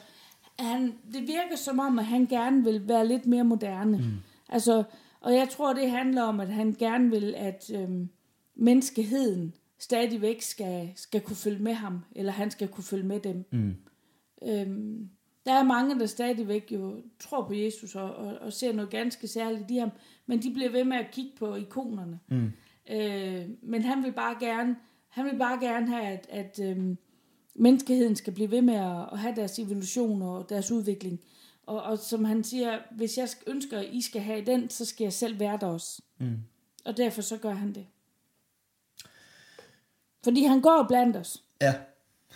han, det virker som om, at han gerne vil være lidt mere moderne. Mm. Altså, og jeg tror, det handler om, at han gerne vil, at øhm, menneskeheden stadigvæk skal, skal kunne følge med ham, eller han skal kunne følge med dem. Mm. Øhm, der er mange, der stadigvæk jo tror på Jesus og, og, og ser noget ganske særligt i ham, men de bliver ved med at kigge på ikonerne. Mm. Øh, men han vil bare gerne, han vil bare gerne have, at, at øhm, menneskeheden skal blive ved med at, at have deres evolution og deres udvikling. Og, og som han siger, hvis jeg sk- ønsker, at I skal have den, så skal jeg selv være der også. Mm. Og derfor så gør han det. Fordi han går blandt os. Ja.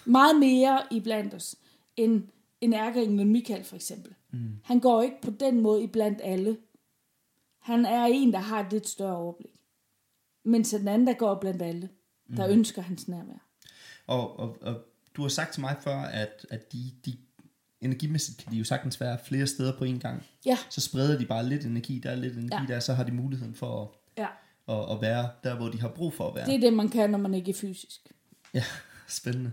Meget mere i blandt os, end en ærkeengel Michael for eksempel. Mm. Han går ikke på den måde i blandt alle. Han er en, der har et lidt større overblik. Men så den anden, der går blandt alle, der mm. ønsker hans nærvær. Og, og, og du har sagt til mig før, at, at de, de energimæssigt kan de jo sagtens være flere steder på en gang. Ja, Så spreder de bare lidt energi, der er lidt energi ja. der, så har de muligheden for at, at, at være der, hvor de har brug for at være. Det er det, man kan, når man ikke er fysisk. Ja, *laughs* spændende.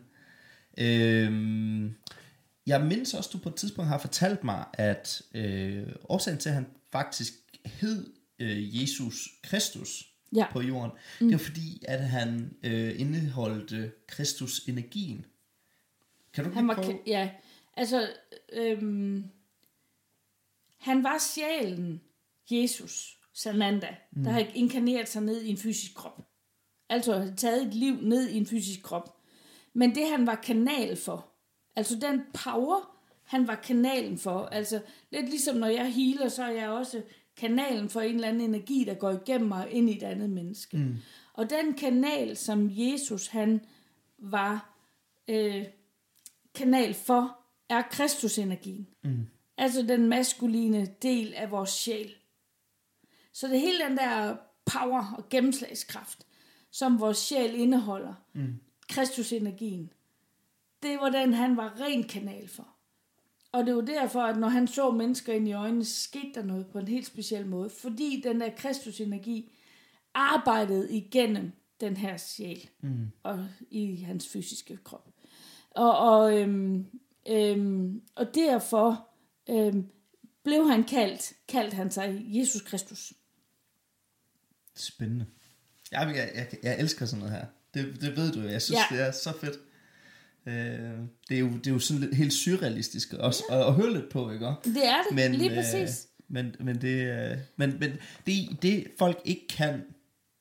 Øhm, jeg mindes også, du på et tidspunkt har fortalt mig, at øh, årsagen til, at han faktisk hed øh, Jesus Kristus Ja. på jorden, mm. det var fordi, at han øh, indeholdte Kristus-energien. Kan du Han var, prøve? ja, altså, øhm, han var sjælen, Jesus, Sananda, mm. der har inkarneret sig ned i en fysisk krop. Altså har taget et liv ned i en fysisk krop. Men det han var kanal for, altså den power, han var kanalen for, altså lidt ligesom når jeg healer, så er jeg også kanalen for en eller anden energi, der går igennem mig ind i et andet menneske. Mm. Og den kanal, som Jesus han var øh, kanal for, er Kristusenergien. Mm. Altså den maskuline del af vores sjæl. Så det er hele den der power og gennemslagskraft, som vores sjæl indeholder. Mm. Kristusenergien. Det var den, han var ren kanal for. Og det var derfor, at når han så mennesker ind i øjnene, skete der noget på en helt speciel måde. Fordi den der Kristusenergi arbejdede igennem den her sjæl mm. og i hans fysiske krop. Og, og, øhm, øhm, og derfor øhm, blev han kaldt, kaldt han sig Jesus Kristus. Spændende. Jeg, jeg, jeg, jeg elsker sådan noget her. Det, det ved du. Jeg synes, Ja. ja. det er så fedt. Øh, det, er jo, det er jo sådan lidt helt surrealistisk også at, at høre lidt på, ikke? Det er det, Men, lige øh, præcis. men, men, det, øh, men, men det, det folk ikke kan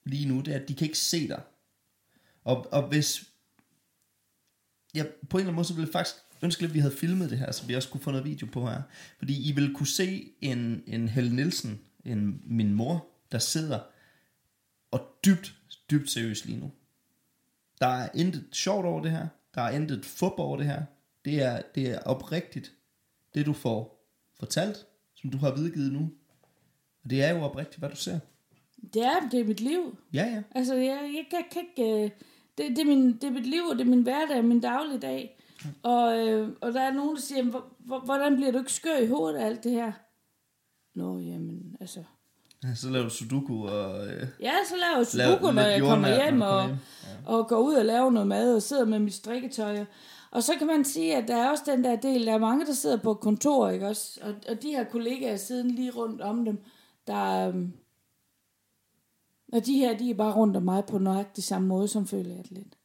lige nu, det er, at de kan ikke se dig. Og, og hvis... Ja, på en eller anden måde, så ville jeg faktisk ønske lidt, at vi havde filmet det her, så vi også kunne få noget video på her. Fordi I vil kunne se en, en Helle Nielsen, en, min mor, der sidder og dybt, dybt seriøs lige nu. Der er intet sjovt over det her. Der er intet fup over det her. Det er, det er oprigtigt, det du får fortalt, som du har videregivet nu. Og det er jo oprigtigt, hvad du ser. Det er, det er mit liv. Ja, ja. Altså, jeg, jeg kan, kan ikke... øh, Det, det, er min, det er mit liv, og det er min hverdag, min dagligdag. Og, øh, og der er nogen, der siger, "Hvor- hvor- hvordan bliver du ikke skør i hovedet af alt det her? Nå, jamen, altså... Ja, *laughs* Så laver du sudoku og... Øh, Ja, så laver jeg sudoku, når lidt jeg kommer hjem, når og, kommer og går ud og laver noget mad, og sidder med mit strikketøj. Og så kan man sige, at der er også den der del, der er mange, der sidder på kontor, ikke også? Og, og de her kollegaer siden lige rundt om dem, der... øhm, Og de her, de er bare rundt om mig på nøjagtig samme måde, som føler jeg lidt.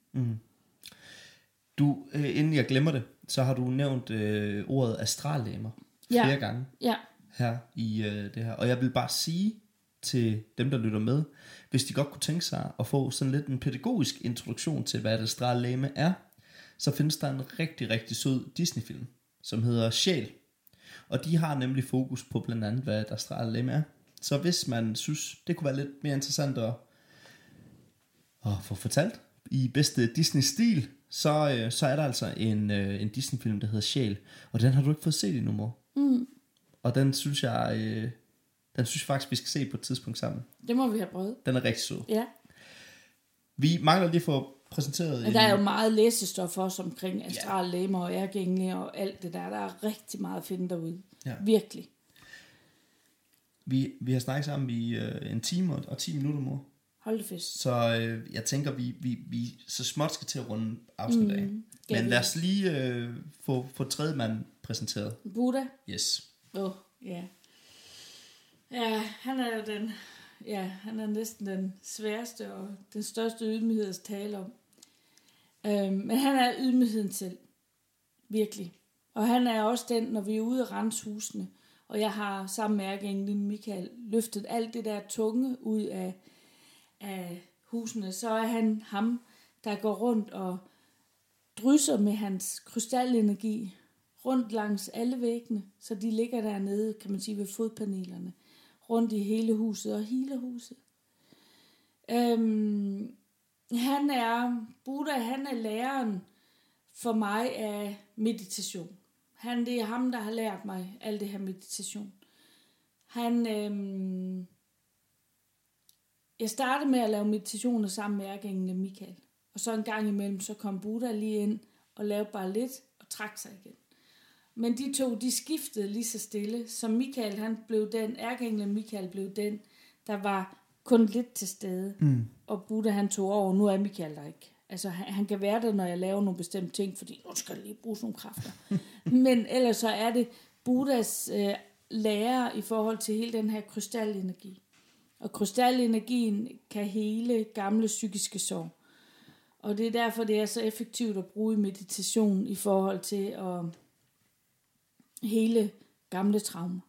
Du, øh, inden jeg glemmer det, så har du nævnt øh, ordet astrallæmer Ja. flere gange Ja, her i øh, det her. Og jeg vil bare sige til dem, der lytter med, hvis de godt kunne tænke sig at få sådan lidt en pædagogisk introduktion til, hvad et astrallæme er, så findes der en rigtig, rigtig sød Disney-film, som hedder Sjæl. Og de har nemlig fokus på blandt andet, hvad et astrallæme er. Så hvis man synes, det kunne være lidt mere interessant at, at få fortalt i bedste Disney-stil, så, øh, så er der altså en, øh, en Disney-film, der hedder Sjæl. Og den har du ikke fået set endnu, mor. mm, Og den synes jeg, øh, den synes jeg faktisk, vi skal se på et tidspunkt sammen. det må vi have prøvet. Den er rigtig sød. Ja. Vi mangler lige at få præsenteret Men der er jo meget læsestof også omkring astrallæmer og ærgængle og alt det der. Der er rigtig meget at finde derude. Ja. Virkelig. vi, vi har snakket sammen i øh, en time og, og 10 minutter, mor. Hold det fest. Så øh, jeg tænker, vi, vi, vi så småt skal til at runde afsnit af. Mm, ja, Men lad os lige øh, få, få tredje mand præsenteret. Buddha. Yes. Åh, oh, ja. Ja, han er den, ja, han er næsten den sværeste og den største ydmyghed at tale om. Øhm, men han er ydmygheden selv. Virkelig. Og han er også den, når vi er ude at rense husene, og jeg har sammen med ærkeenglen Michael løftet alt det der tunge ud af, af husene, så er han ham, der går rundt og drysser med hans krystalenergi rundt langs alle væggene, så de ligger dernede, kan man sige, ved fodpanelerne, rundt i hele huset og hele huset. Øhm, han er, Buddha, han er læreren for mig af meditation. Han, det er ham, der har lært mig alt det her meditation. Han, øhm, jeg startede med at lave meditationer sammen med ærgængende Michael. Og så en gang imellem, så kom Buddha lige ind og lavede bare lidt og trak sig igen. Men de to, de skiftede lige så stille. Så Michael, han blev den, ærkeenglen Michael blev den, der var kun lidt til stede. Mm. Og Buddha, han tog over. Nu er Michael der ikke. Altså, han, han kan være der, når jeg laver nogle bestemte ting, fordi nu skal jeg lige bruge nogle kræfter. *laughs* Men ellers så er det Buddhas øh, lære i forhold til hele den her krystalenergi. Og krystalenergien kan hele gamle psykiske sår. Og det er derfor, det er så effektivt at bruge meditation i forhold til at hele gamle traumer.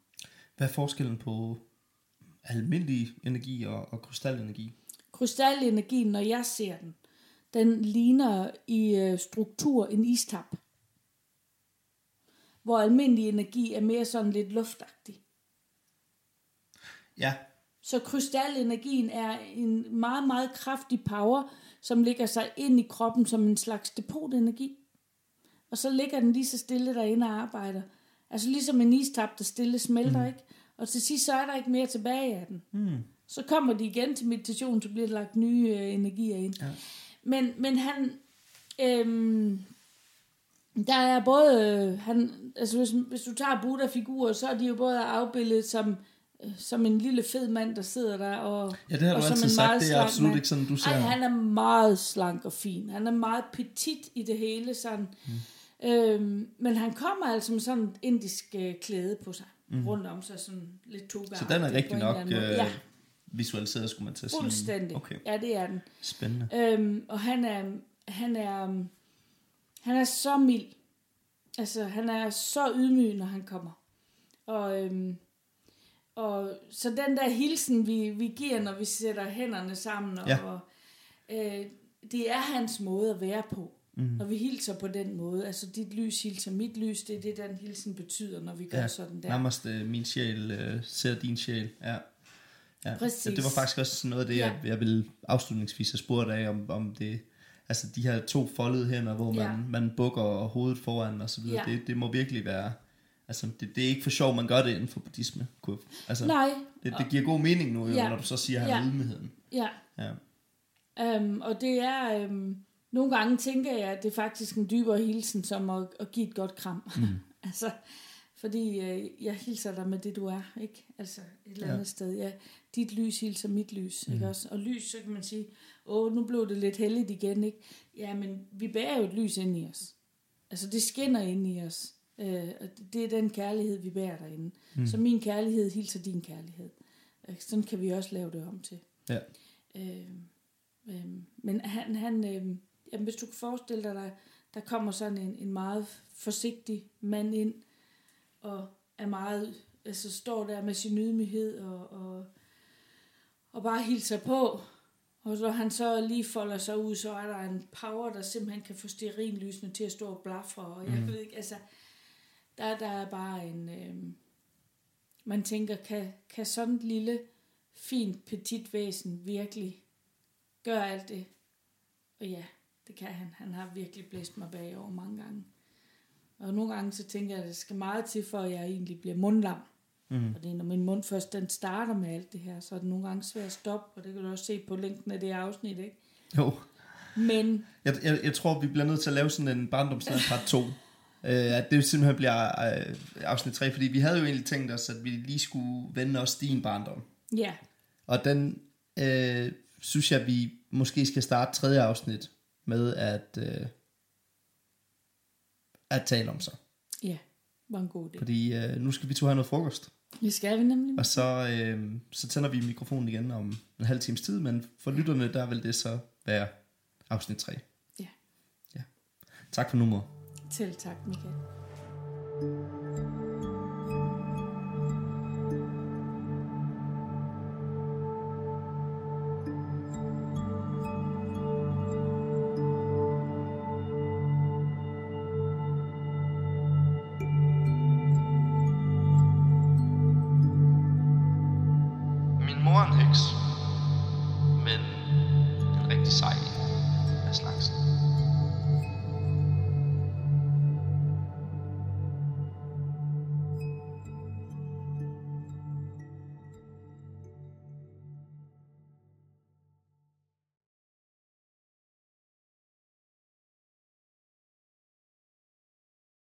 Hvad er forskellen på almindelig energi og, og krystalenergi? Krystalenergien, når jeg ser den, den ligner i øh, struktur en istap. Hvor almindelig energi er mere sådan lidt luftagtig. Ja, Så krystalenergien er en meget, meget kraftig power, som ligger sig ind i kroppen som en slags depotenergi. Og så ligger den lige så stille derinde og arbejder. Altså ligesom en istap, der stille smelter, mm. ikke? Og til sidst, så er der ikke mere tilbage af den. mm. Så kommer de igen til meditation, så bliver der lagt nye øh, energier ind. Ja. Men, men han... Øhm, der er både... Øh, han, altså hvis, hvis du tager Buddha-figurer, så er de jo både afbildet som, øh, som en lille fed mand, der sidder der. Og, ja det har og du altid en sagt. meget Det er absolut mand. ikke sådan, du ser. Ej, han er meget slank og fin. Han er meget petit i det hele, sådan. Mm. Øhm, men han kommer altså med sådan et indisk øh, klæde på sig. Mm. Rundt om sig, sådan lidt toga Så den er rigtig nok øh, Ja, visualiseret, skulle man at sige. fuldstændig. Okay, Ja, det er den. spændende. Øhm, og han er, han er, han er så mild. Altså, han er så ydmyg, når han kommer. Og, øhm, og så den der hilsen, vi, vi giver, når vi sætter hænderne sammen, og, Ja. og øh, det er hans måde at være på. Mm. Når vi hilser på den måde. Altså, dit lys hilser mit lys, det er det, den hilsen betyder, når vi gør Ja, sådan der. Nærmest øh, min sjæl øh, ser din sjæl. Ja. Ja. Præcis. Det, det var faktisk også noget af det, jeg, jeg ville afslutningsvis have spurgt af, om, om det, altså de her to foldede hænder, hvor man, Ja. man bukker hovedet foran og så videre, Ja. det, det må virkelig være, altså det, det er ikke for sjov, man gør det inden for buddhisme. Altså, Nej, det, det giver god mening nu, jo, Ja. når du så siger, at han er Ja. ydmygheden. ja. Ja. Um, og det er, um, nogle gange tænker jeg, at det er faktisk en dybere hilsen, som at, at give et godt kram. Mm. *laughs* altså, fordi øh, jeg hilser dig med det, du er, ikke? Altså, et eller Ja. andet sted. Ja, dit lys hilser mit lys, mm. ikke også? Og lys, så kan man sige, åh, nu blev det lidt heldigt igen, ikke? Ja, men vi bærer jo et lys ind i os. Altså, det skinner ind i os. Øh, og det er den kærlighed, vi bærer derinde. Mm. Så min kærlighed hilser din kærlighed. Øh, Sådan kan vi også lave det om til. Ja. Øh, øh, men han, han øh, jamen, hvis du kan forestille dig, der, der kommer sådan en, en meget forsigtig mand ind, og er meget, altså står der med sin ydmyghed, og, og, og bare hilser på, og så han så lige folder sig ud, så er der en power, der simpelthen kan få stearinlysene til at stå og blafre. Og jeg mm. ved ikke, altså, der, der er bare en... Øh, man tænker, kan, kan sådan et lille, fint, petit væsen virkelig gøre alt det? Og ja, det kan han. Han har virkelig blæst mig bagover mange gange. Og nogle gange så tænker jeg, at det skal meget til, for at jeg egentlig bliver mundlam. Mm. Og det er, når min mund først den starter med alt det her, så er det nogle gange svært at stoppe, og det kan du også se på længden af det afsnit, ikke? Jo. Men... Jeg, jeg, jeg tror, vi bliver nødt til at lave sådan en barndomsland part 2. *laughs* Øh, at det simpelthen bliver øh, afsnit 3, fordi vi havde jo egentlig tænkt os, at vi lige skulle vende os din barndom. Ja. Og den øh, synes jeg, vi måske skal starte tredje afsnit med at, øh, at tale om så. Ja, var en god idé. Fordi øh, nu skal vi to have noget frokost. Det skal vi nemlig. Og så, øh, så tænder vi mikrofonen igen om en halv times tid, men for lytterne, der vil det så være afsnit 3. Ja. ja. Tak for nu, mor. Til tak, Michael. Min mor